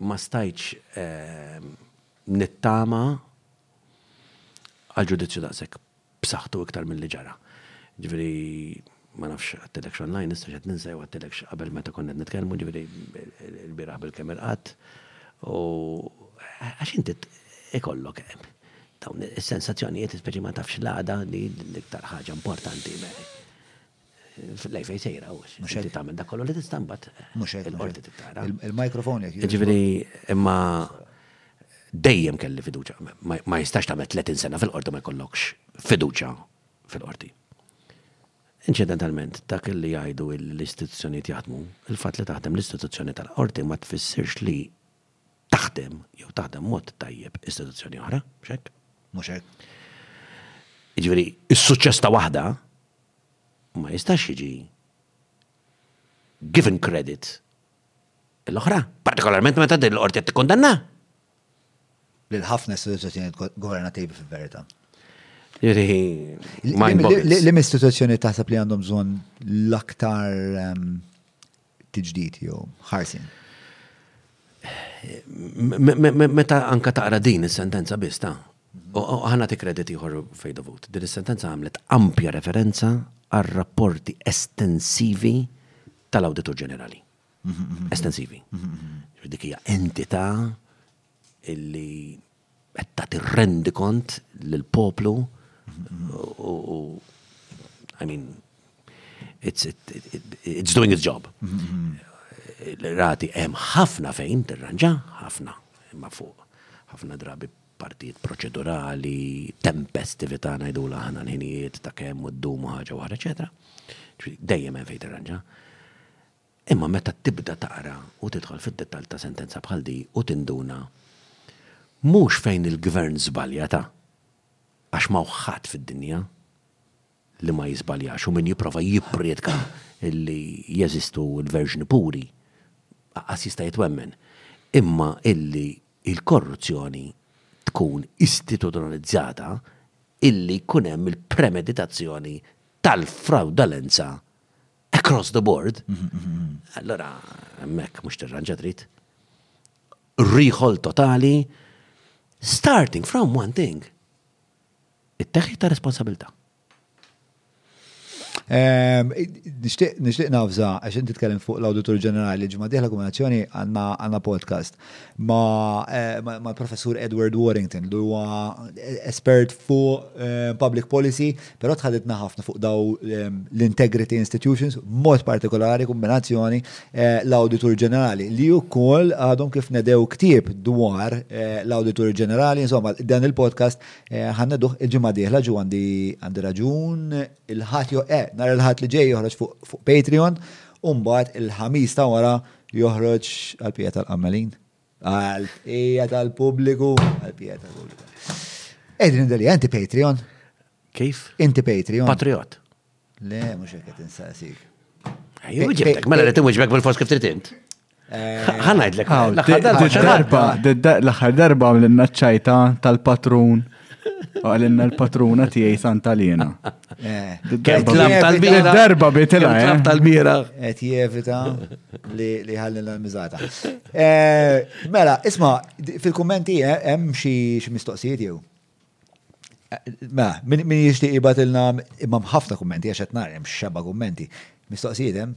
ma stajtx nittama għal ġudizzju daqshekk b'saħħtu iktar milli ġara. Ġifieri ma nafx għedtilekx online issa x'qed ninsa jew għedtilekx qabel meta konna qed nitkellmu, ġifieri lbieraħ bilkemm irqadt u għax inti ikollok dawn is-sensazzjonijiet speċi ma tafx l-għada li l-iktar ħaġa importanti. Lej fej sejra, u xed tagħmel dak kollu li tista' mbagħad. Mhux hekk. Il-qorti tittara. Il-mikrofon jekk jiġi. Ġifieri imma dejjem kelli fiduċa. Ma jistax tagħmel 30 sena fil-qorti ma jkollokx fiduċa fil-qorti. Inċidentalment, dak li jgħidu l-istituzzjonijiet jaħdmu, il-fatt li taħdem l-istituzzjoni tal-qorti ma tfissirx li taħdem jew taħdem mod tajjeb istituzzjoni oħra, xek? Mhux hekk. Jiġifieri, is-suċċess ta' waħda ma jistax jiġi given credit l-oħra, partikolarment meta din l-qorti qed tikkondanna. Lil ħafna istituzzjonijiet governativi fil-verità. L-istituzzjoni taħseb li għandhom bżonn l-aktar ehm, tiġdid jew ħarsien. Meta anka taqra din is-sentenza biss ta' ħana ti kredit ieħor fejn dovut. Din is-sentenza għamlet ampja referenza għal rapporti estensivi tal-Awditur Ġenerali. Estensivi. Dik hija entità illi qed tagħti rendikont lill-poplu u I mean it's, it's doing its job. Rati hemm ħafna fejn tirranġa, ħafna imma fuq ħafna drabi partijiet proċedurali, tempestività ngħidu aħna l-ħinijiet ta' kemm u ddum ħaġa waħda, eċetera. Dejjem hemm fejn tirranġa. Imma meta tibda taqra u tidħol fid-dettall ta' sentenza bħal di u tinduna mhux fejn il-Gvern żbalja ta' għax m'hawn ħadd fid-dinja li ma jiżbaljax u min jipprova jipprietka li jeżistu l-verġni puri aqqas jista' jitwemmen imma illi l-korruzzjoni tkun istitutonalizzata illi jkun hemm il-premeditazzjoni tal-frawdalenza across the board, allora hemmhekk mhux tirranġa trid. Riħol totali, starting from one thing. It-teħid ta' responsabilità. Ehm, nishtiq nafza, għax inti tkellem fuq l-Auditor Ġenerali, ġimma diħla kombinazzjoni għanna podcast. ma' professur Edward Warrington, li huwa espert fuq eh, public policy, però tħadidna ħafna fuq daw eh, l-integrity institutions, mod partikolari kombinazzjoni eh, l-Auditor Ġenerali, li wkoll għadhom kif nedew ktieb dwar l-Auditor Ġenerali, insomma, dan il-podcast ħanneduh il-ġimgħa dieħla ġu għandi raġun il-ħadd jo eh, nar il-ħadd li ġej joħroġ fuq Patreon, u mbagħad il-ħamis ta' wara Joħroġ għal-pija tal-qammelin. Għal-pija tal-pubbliku. Għal-pija tal-pubbliku. Edrin dali, inti Patreon? Kif? Inti Patreon? Patriot. Le, mux jek qed insaqsik. Jwġibek, mela li timwġibek bil-fors kif trid int. Eh, Ħanajdlek. L-aħħar darba, l-aħħar darba għamlinna ċajta tal-patrun Għalinna l-patruna tiegħi Santa Lina. Eh. Darba bitila. Eh? Tal-bira. Et jevita li ħallina l-mizata. Eh, mela, isma, fil-kommenti hemm xi mistoqsijiet jew? Mela, min jixtieq jibatilna imma ħafna kummenti għax qed nara hemm xeba kummenti. Mistoqsijiet hemm?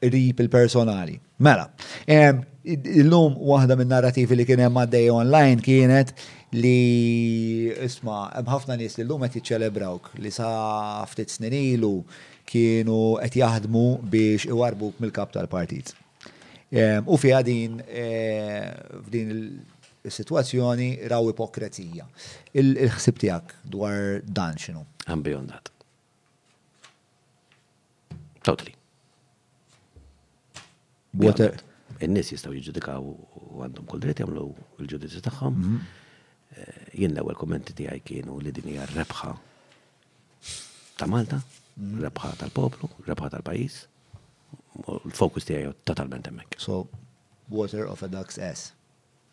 qrib il-personali. Mela, illum waħda minn narrativi li kien hemm għaddej online kienet li isma' hemm ħafna nies li llum qed jiċċelebrawk li sa ftit snin ilu kienu qed jaħdmu biex iwarrbuk mill-kap tal-partit. U fiha din f'din is-sitwazzjoni raw ipokrezija. Il-ħsieb tiegħek dwar dan x'inhu? I'm beyond that. Totally. Water. In-nies jistgħu jiġġudikaw u għandhom kull dritt jagħmlu l-ġudizzju tagħhom. Mhm. Eh, jien l-ewwel kummenti tiegħi kienu li din hija rebħa ta' Malta, mhm. rebħa tal-poplu, rebħa tal-pajjiż. L-fokus tiegħi totalment hemmhekk. So, water of a duck's ass.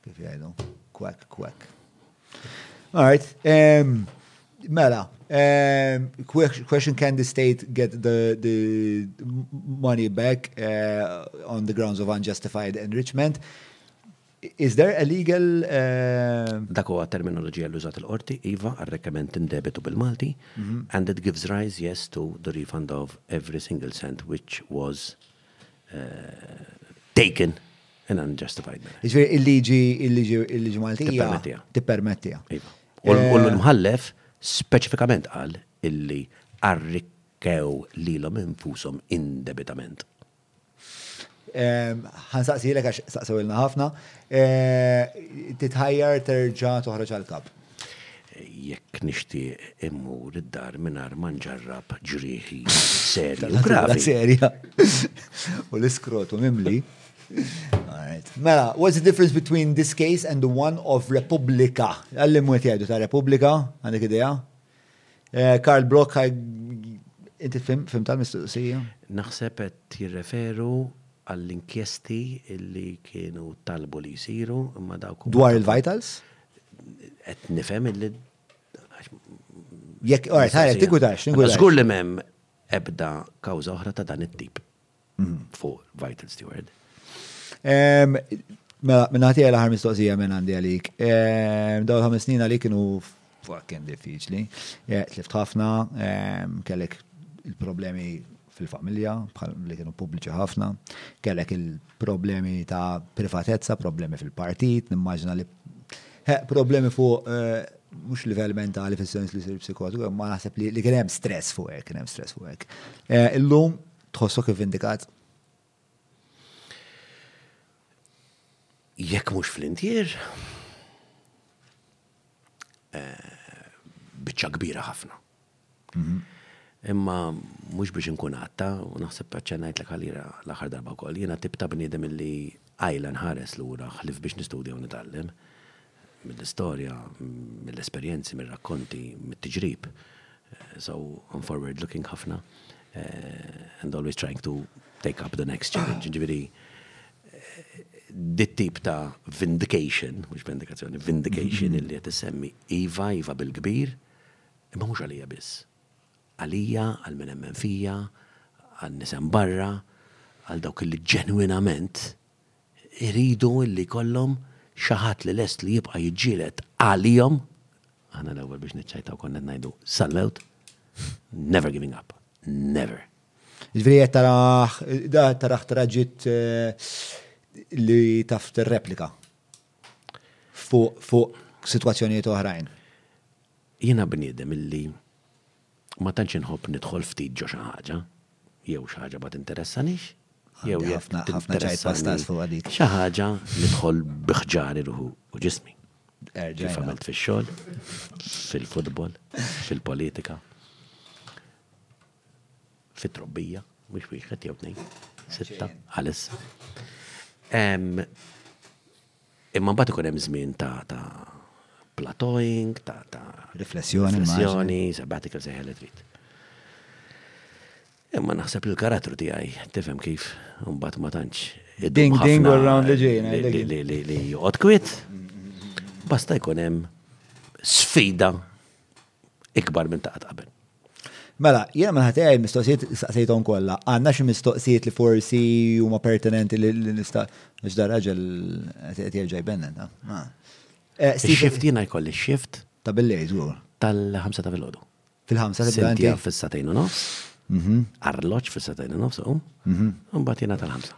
Kif jgħidu? Quack, quack. All right. Um, Mela, um, question can the state get the, the money back uh, on the grounds of unjustified enrichment? Is there a legal... Dako uh, Dak huwa terminoloġija li użat il-qorti, IVA, għal-rekkament indebitu bil-Malti, mhm. and it gives rise, yes, to the refund of every single cent which was uh, taken And unjustified mela. Ġifieri il-liġi il-liġi il-liġi Maltija Tippermettiha. tippermettiha. Iva. U l- u l-mħallef speċifikament qal illi arrikkew lilhom infushom indebitament. Ehm, Ħansaqsilek għax saqsewilna ħafna. eh, Titħajjar terġa' toħroġ għall-kap. Jekk nixtieq immur id-dar mingħajr ma nġarrab ġrieħi serji u Tagħtuna gravi. serja. U l-iskrotu mimli. Mela, what's the difference between this case and the one of Repubblika? Għalli mwet jgħidu ta' Repubblika, għandek idea? Eh, Karl Brock, inti fim, fim tal-mistoqsija? Naħseb qed jirreferu għall-inkjesti illi kienu talbu li jisiru imma dawk. Dwar il-vitals? Qed nifhem illi. Jekk, għarajt, ħarek, tingutax, tingutax. Zgur li mem ebda kawza oħra ta' dan it-tip. Mhm, fuq Vital Steward. Mela, minna ħatija l-ħar mistoqsija minn għandi għalik. Daw l-ħames snin għalik kienu fucking diffiċli. Eh, tlift ħafna, kellek il-problemi fil-familja, bħal li kienu pubbliċi ħafna, kellek il-problemi ta' privatezza, problemi fil-partit, nimmaġna li eh, problemi fuq eh, mux livell mentali fil-sens li sir psikotiku, ma naħseb li kien hemm stress fuq hekk, kien hemm stress fuq hekk. Illum Tħossok ivindikat? Jekk mhux fl-intier, eh, biċċa kbira ħafna. Mhm. Imma mhux biex inkun għatta, u naħseb ċennajt l għalira l-aħħar darba wkoll, jiena tibta bniedem illi għajla nħares lura ħlif biex nistudja u nitgħallem. mill-istorja, mill-esperjenzi, mir-rakkonti, mit-tiġrib. So, I'm forward looking ħafna and always trying to take up the next challenge. Ġifieri, dit tip ta' vindication, mhux vendikazzjoni, vindication li qed issemmi, iva, iva bil-kbir, imma mhux għalija biss. Għalija, għal min jemmen fija, għan-nies hemm barra, għal dawk li ġenwinament Iridu li jkollhom xi ħadd li lest li jibqa' jiġġieled għalihom, aħna l-ewwel biex niċċajtaw konna qed ngħidu sal-mewt, never giving up, never. Jiġifieri qed taraħ, da qed taraħ traġitt li taf tirreplika fuq fuq sitwazzjonijiet oħrajn. Jiena bniedem illi Ma tantx inħobb nidħol ftit ġo xi ħaġa, jew xi ħaġa ma tinteressanix, jew Għandi jekk ħafna ħafna ġajt tinteressani pastas fuqha dik. xi ħaġa nidħol bi ħġari ruħu u ġismi. Kif Erġajna. għamilt fix-xogħol, fil-futbol, fil-politika, fit-trobbija, mhux wieħed jew tnejn, sitta, għalissa. Em, Imma mbagħad ikun hemm żmien ta' ta' plateauing, ta' ta' Riflessjoni, riflessjoni, sabbatical sejħel li trid. Imma naħseb li l-karattru tiegħi tifhem kif mbagħad ma tantx idum Ding, ding, ħafna all round li ġejna, li- li- li- li- li- li joqgħod kwit. Basta jkun hemm sfida ikbar minn ta' qatt qabel. Mela, jiena minn ħatija il-mistoqsijiet saqsejthom kollha. Għandna xi mistoqsijiet li forsi huma pertinenti li nista' biex dar raġel qed jerġa' jbennen. Eh, shift jiena jkolli shift. Ta' billej, żgur. Tal-ħamsa ta' filgħodu. Fil-ħamsa ta' filgħodu. Fis-satajn u nofs. Mhm. Arloġġ fis-satajn u nofs u. Mhm. Mbagħad jiena tal-ħamsa.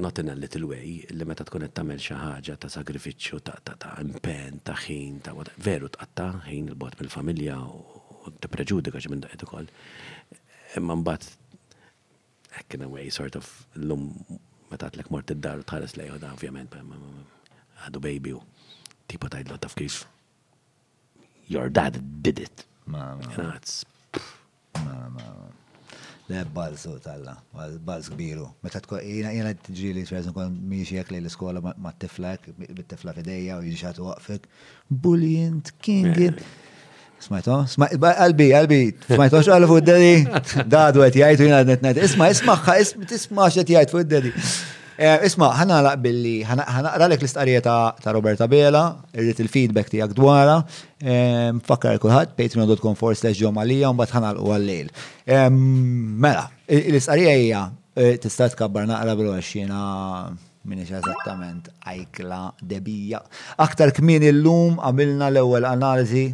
Not in a little way, li meta tkun qed tagħmel xi ħaġa ta' sagrifiċċju, ta' ta' ta' impenn, ta' ħin, ta' what, veru tqatta' ħin 'il bogħod mill-familja u tippreġudika xi minn daqqiet ukoll. Imma mbagħad hekk in a way sort of llum meta għidlek mort id-dar u tħares lejh u da ovvjament għadu baby u tipo tgħidlu għad taf kif your dad did it. You know, it's. L-ebba għal suq talla, għal kbir hu. Meta tkun jiena jiena tiġili xi ħaġa nkun miexi hekk lejn l-iskola mat-tifla hekk, bit-tifla f'idejja u jiġi xi ħadd iwaqqfek. Bullying, king. Smajtu? Qalbi, qalbi, smajtu x'qalu fuq id-dedi? Dadu qed jgħid u jiena qed ngħid. Isma', isma' tisma' x'qed jgħid fuq id-dedi. Eh, isma' ħanalaq billi ħanaqralek l-istqarrija ta' Roberta Bela, irrid il-feedback tiegħek dwarha, Fakkar kulħadd, patreon.com forward slash ġo malija, un bat ħanalqu għal-lejl. Mela, l-isqarija hija eh, tista' tkabbar naqra bil xina minix eżattament ajkla debija. Aktar kmin illum għamilna l-ewwel analiżi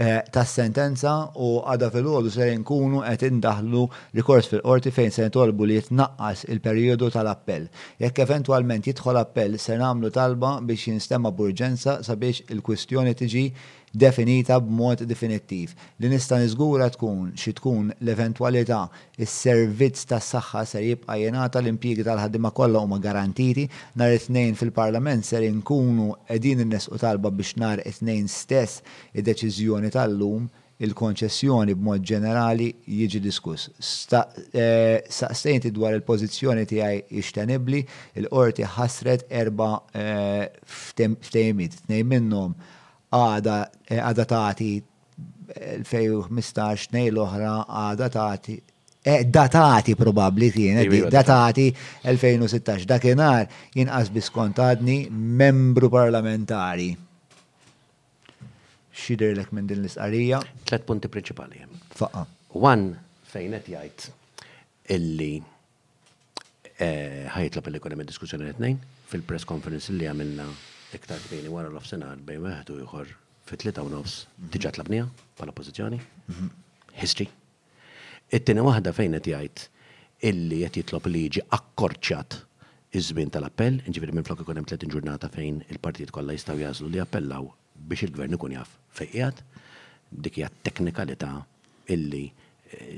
eh, tas-sentenza u għada fil-ħodu ser inkunu qed indaħlu rikors fil-qorti fejn se nitolbu li jitnaqqas il-perjodu tal-appell. Jekk eventwalment jidħol appell se nagħmlu talba biex jinstema' b'urġenza sabiex il-kwistjoni tiġi definita b'mod definittiv. Li nista' niżgura tkun xi tkun l-eventwalità, is-servizz tas-saħħa ser jibqa' jingħata, l-impjiegi tal-ħaddiema kollha huma garantiti. Nhar it-Tnejn fil-Parlament ser inkunu qegħdin inressqu talba biex nhar it-Tnejn stess id-deċiżjoni tal-lum il-konċessjoni b'mod ġenerali jiġi diskuss. Staqsejtni dwar il-pożizzjoni tiegħi x'tenibbli, il-Qorti ħassret erba' ftehimiet, tnejn minnhom għadha għadha tagħti 2015, tnejn l-oħra għadha tagħti qegħda tagħti probabbli kienet dik, qegħda tagħti 2016. Dakinhar jien qas biss kont għadni membru parlamentari. X'jidhirlek minn din l-istqarrija? Tliet punti prinċipali hemm. Faqqa. One fejn qed jgħid illi eh, ħajtlob illi jkun hemm diskussjoni tnejn fil-press conference li għamilna iktar kmieni wara l-ofsinhar bejn wieħed u ieħor fit-tlieta u nofs diġà tlabniha bħala pożizzjoni. Mhm. History. It-tieni waħda fejn qed jgħid illi qed jitlob li jiġi akkorċjat iż-żmien tal-appell, jiġifieri minflok ikun hemm 30 ġurnata fejn il-partijiet kollha jistgħu jagħżlu li jappellaw biex il-Gvern ikun jaf fejn qiegħed. Dik hija teknikalità illi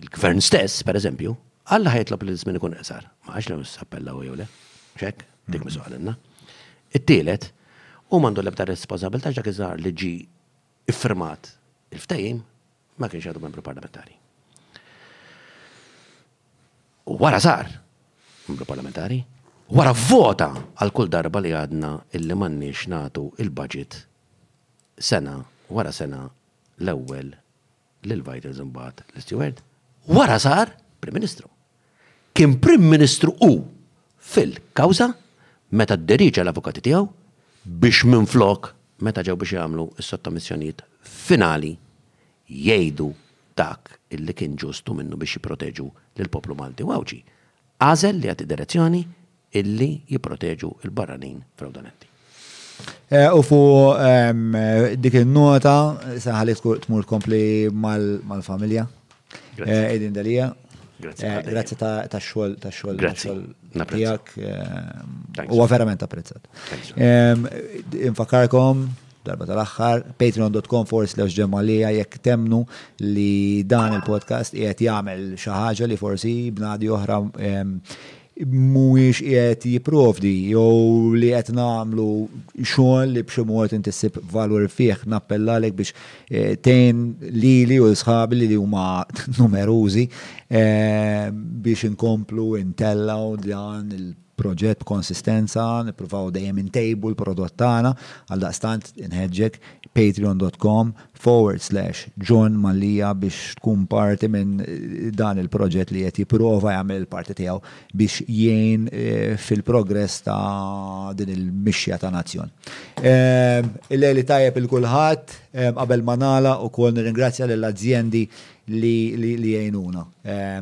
l-Gvern stess, pereżempju, qal li ħa jitlob li ż-żmien ikun iqsar. Ma qalx li se appellaw jew le. Mhux hekk? Dik mhix qalilna. It-tielet, hu m'għandu l-ebda responsabbiltà x'dak iż-żahar li ġie iffirmat il-ftehim ma kienx għadu membru parlamentari. U wara sar membru parlamentari, wara vota għal kull darba li għadna illi m'għandniex nagħtu il-budget sena wara sena l-ewwel lil Vitals imbagħad l-Isteward, wara sar Prim Ministru. Kien Prim Ministru hu fil-kawża meta dderiġa l-avukati tiegħu biex minflok meta ġew biex jagħmlu s-sottomissjonijiet finali jgħidu dak illi kien ġust u minnu biex jipproteġu lill-poplu Malti u Għawdxi. Għażel li jagħti direzzjoni illi jipproteġu l-barranin frawdolenti. U fuq dik in-nota, saħali tmur tkompli mal-familja. Edin Dalija. Grazzi ta' xogħol ta' xogħol. Grazzi. Napprezjak. Huwa verament apprezzat. Infakarkom darba tal-aħħar, patreon.com forsi lewx ġemalija jekk temnu li dan il-podcast qiegħed jagħmel xi ħaġa li forsi bnadi oħra mhuwiex qiegħed jipprovdi jew li qed nagħmlu xogħol li b'xi mod inti ssib valur fih nappellalek biex eh, tgħin lili u sħabi li huma numerużi eh, biex inkomplu intellaw dan il proġett b'konsistenza, nippruvaw dejjem intejbu l-prodott tagħna, għal daqstant inħeġġek patreon.com forward slash John Mallia biex tkun parti minn dan il-proġett li qed jipprova jagħmel il-parti tiegħu biex jgħin fil-progress ta' din il-mixja ta' nazzjon. Il-lejli tajjeb il kulħadd, qabel ma nagħlaq ukoll nirringrazzja lil azjendi li jgħinuna.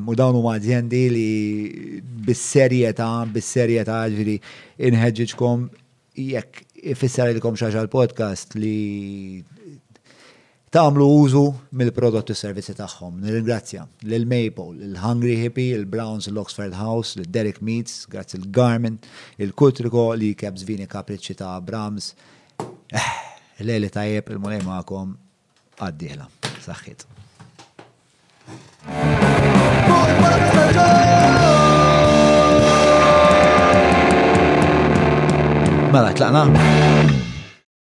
U dawn huma azjendi li bis-serjetà, bis-serjetà ġifieri inħeġġiġkom Jekk ifisser ilkom xaġa l-podcast li tagħmlu użu mill-prodotti u servizzi tagħhom. Nirringrazzja lil Maple, il-Hungry Hippie, il-Browns, l-Oxford House, lil Derek Meats, grazzi l-Garmin, il-Kutriko, li Kebs Vini Kapriċċi ta' Brahms. Eh, lejli tajjeb, il-Mulej magħkom. għad-dieħla. Saħħit. Mela, tlaqna.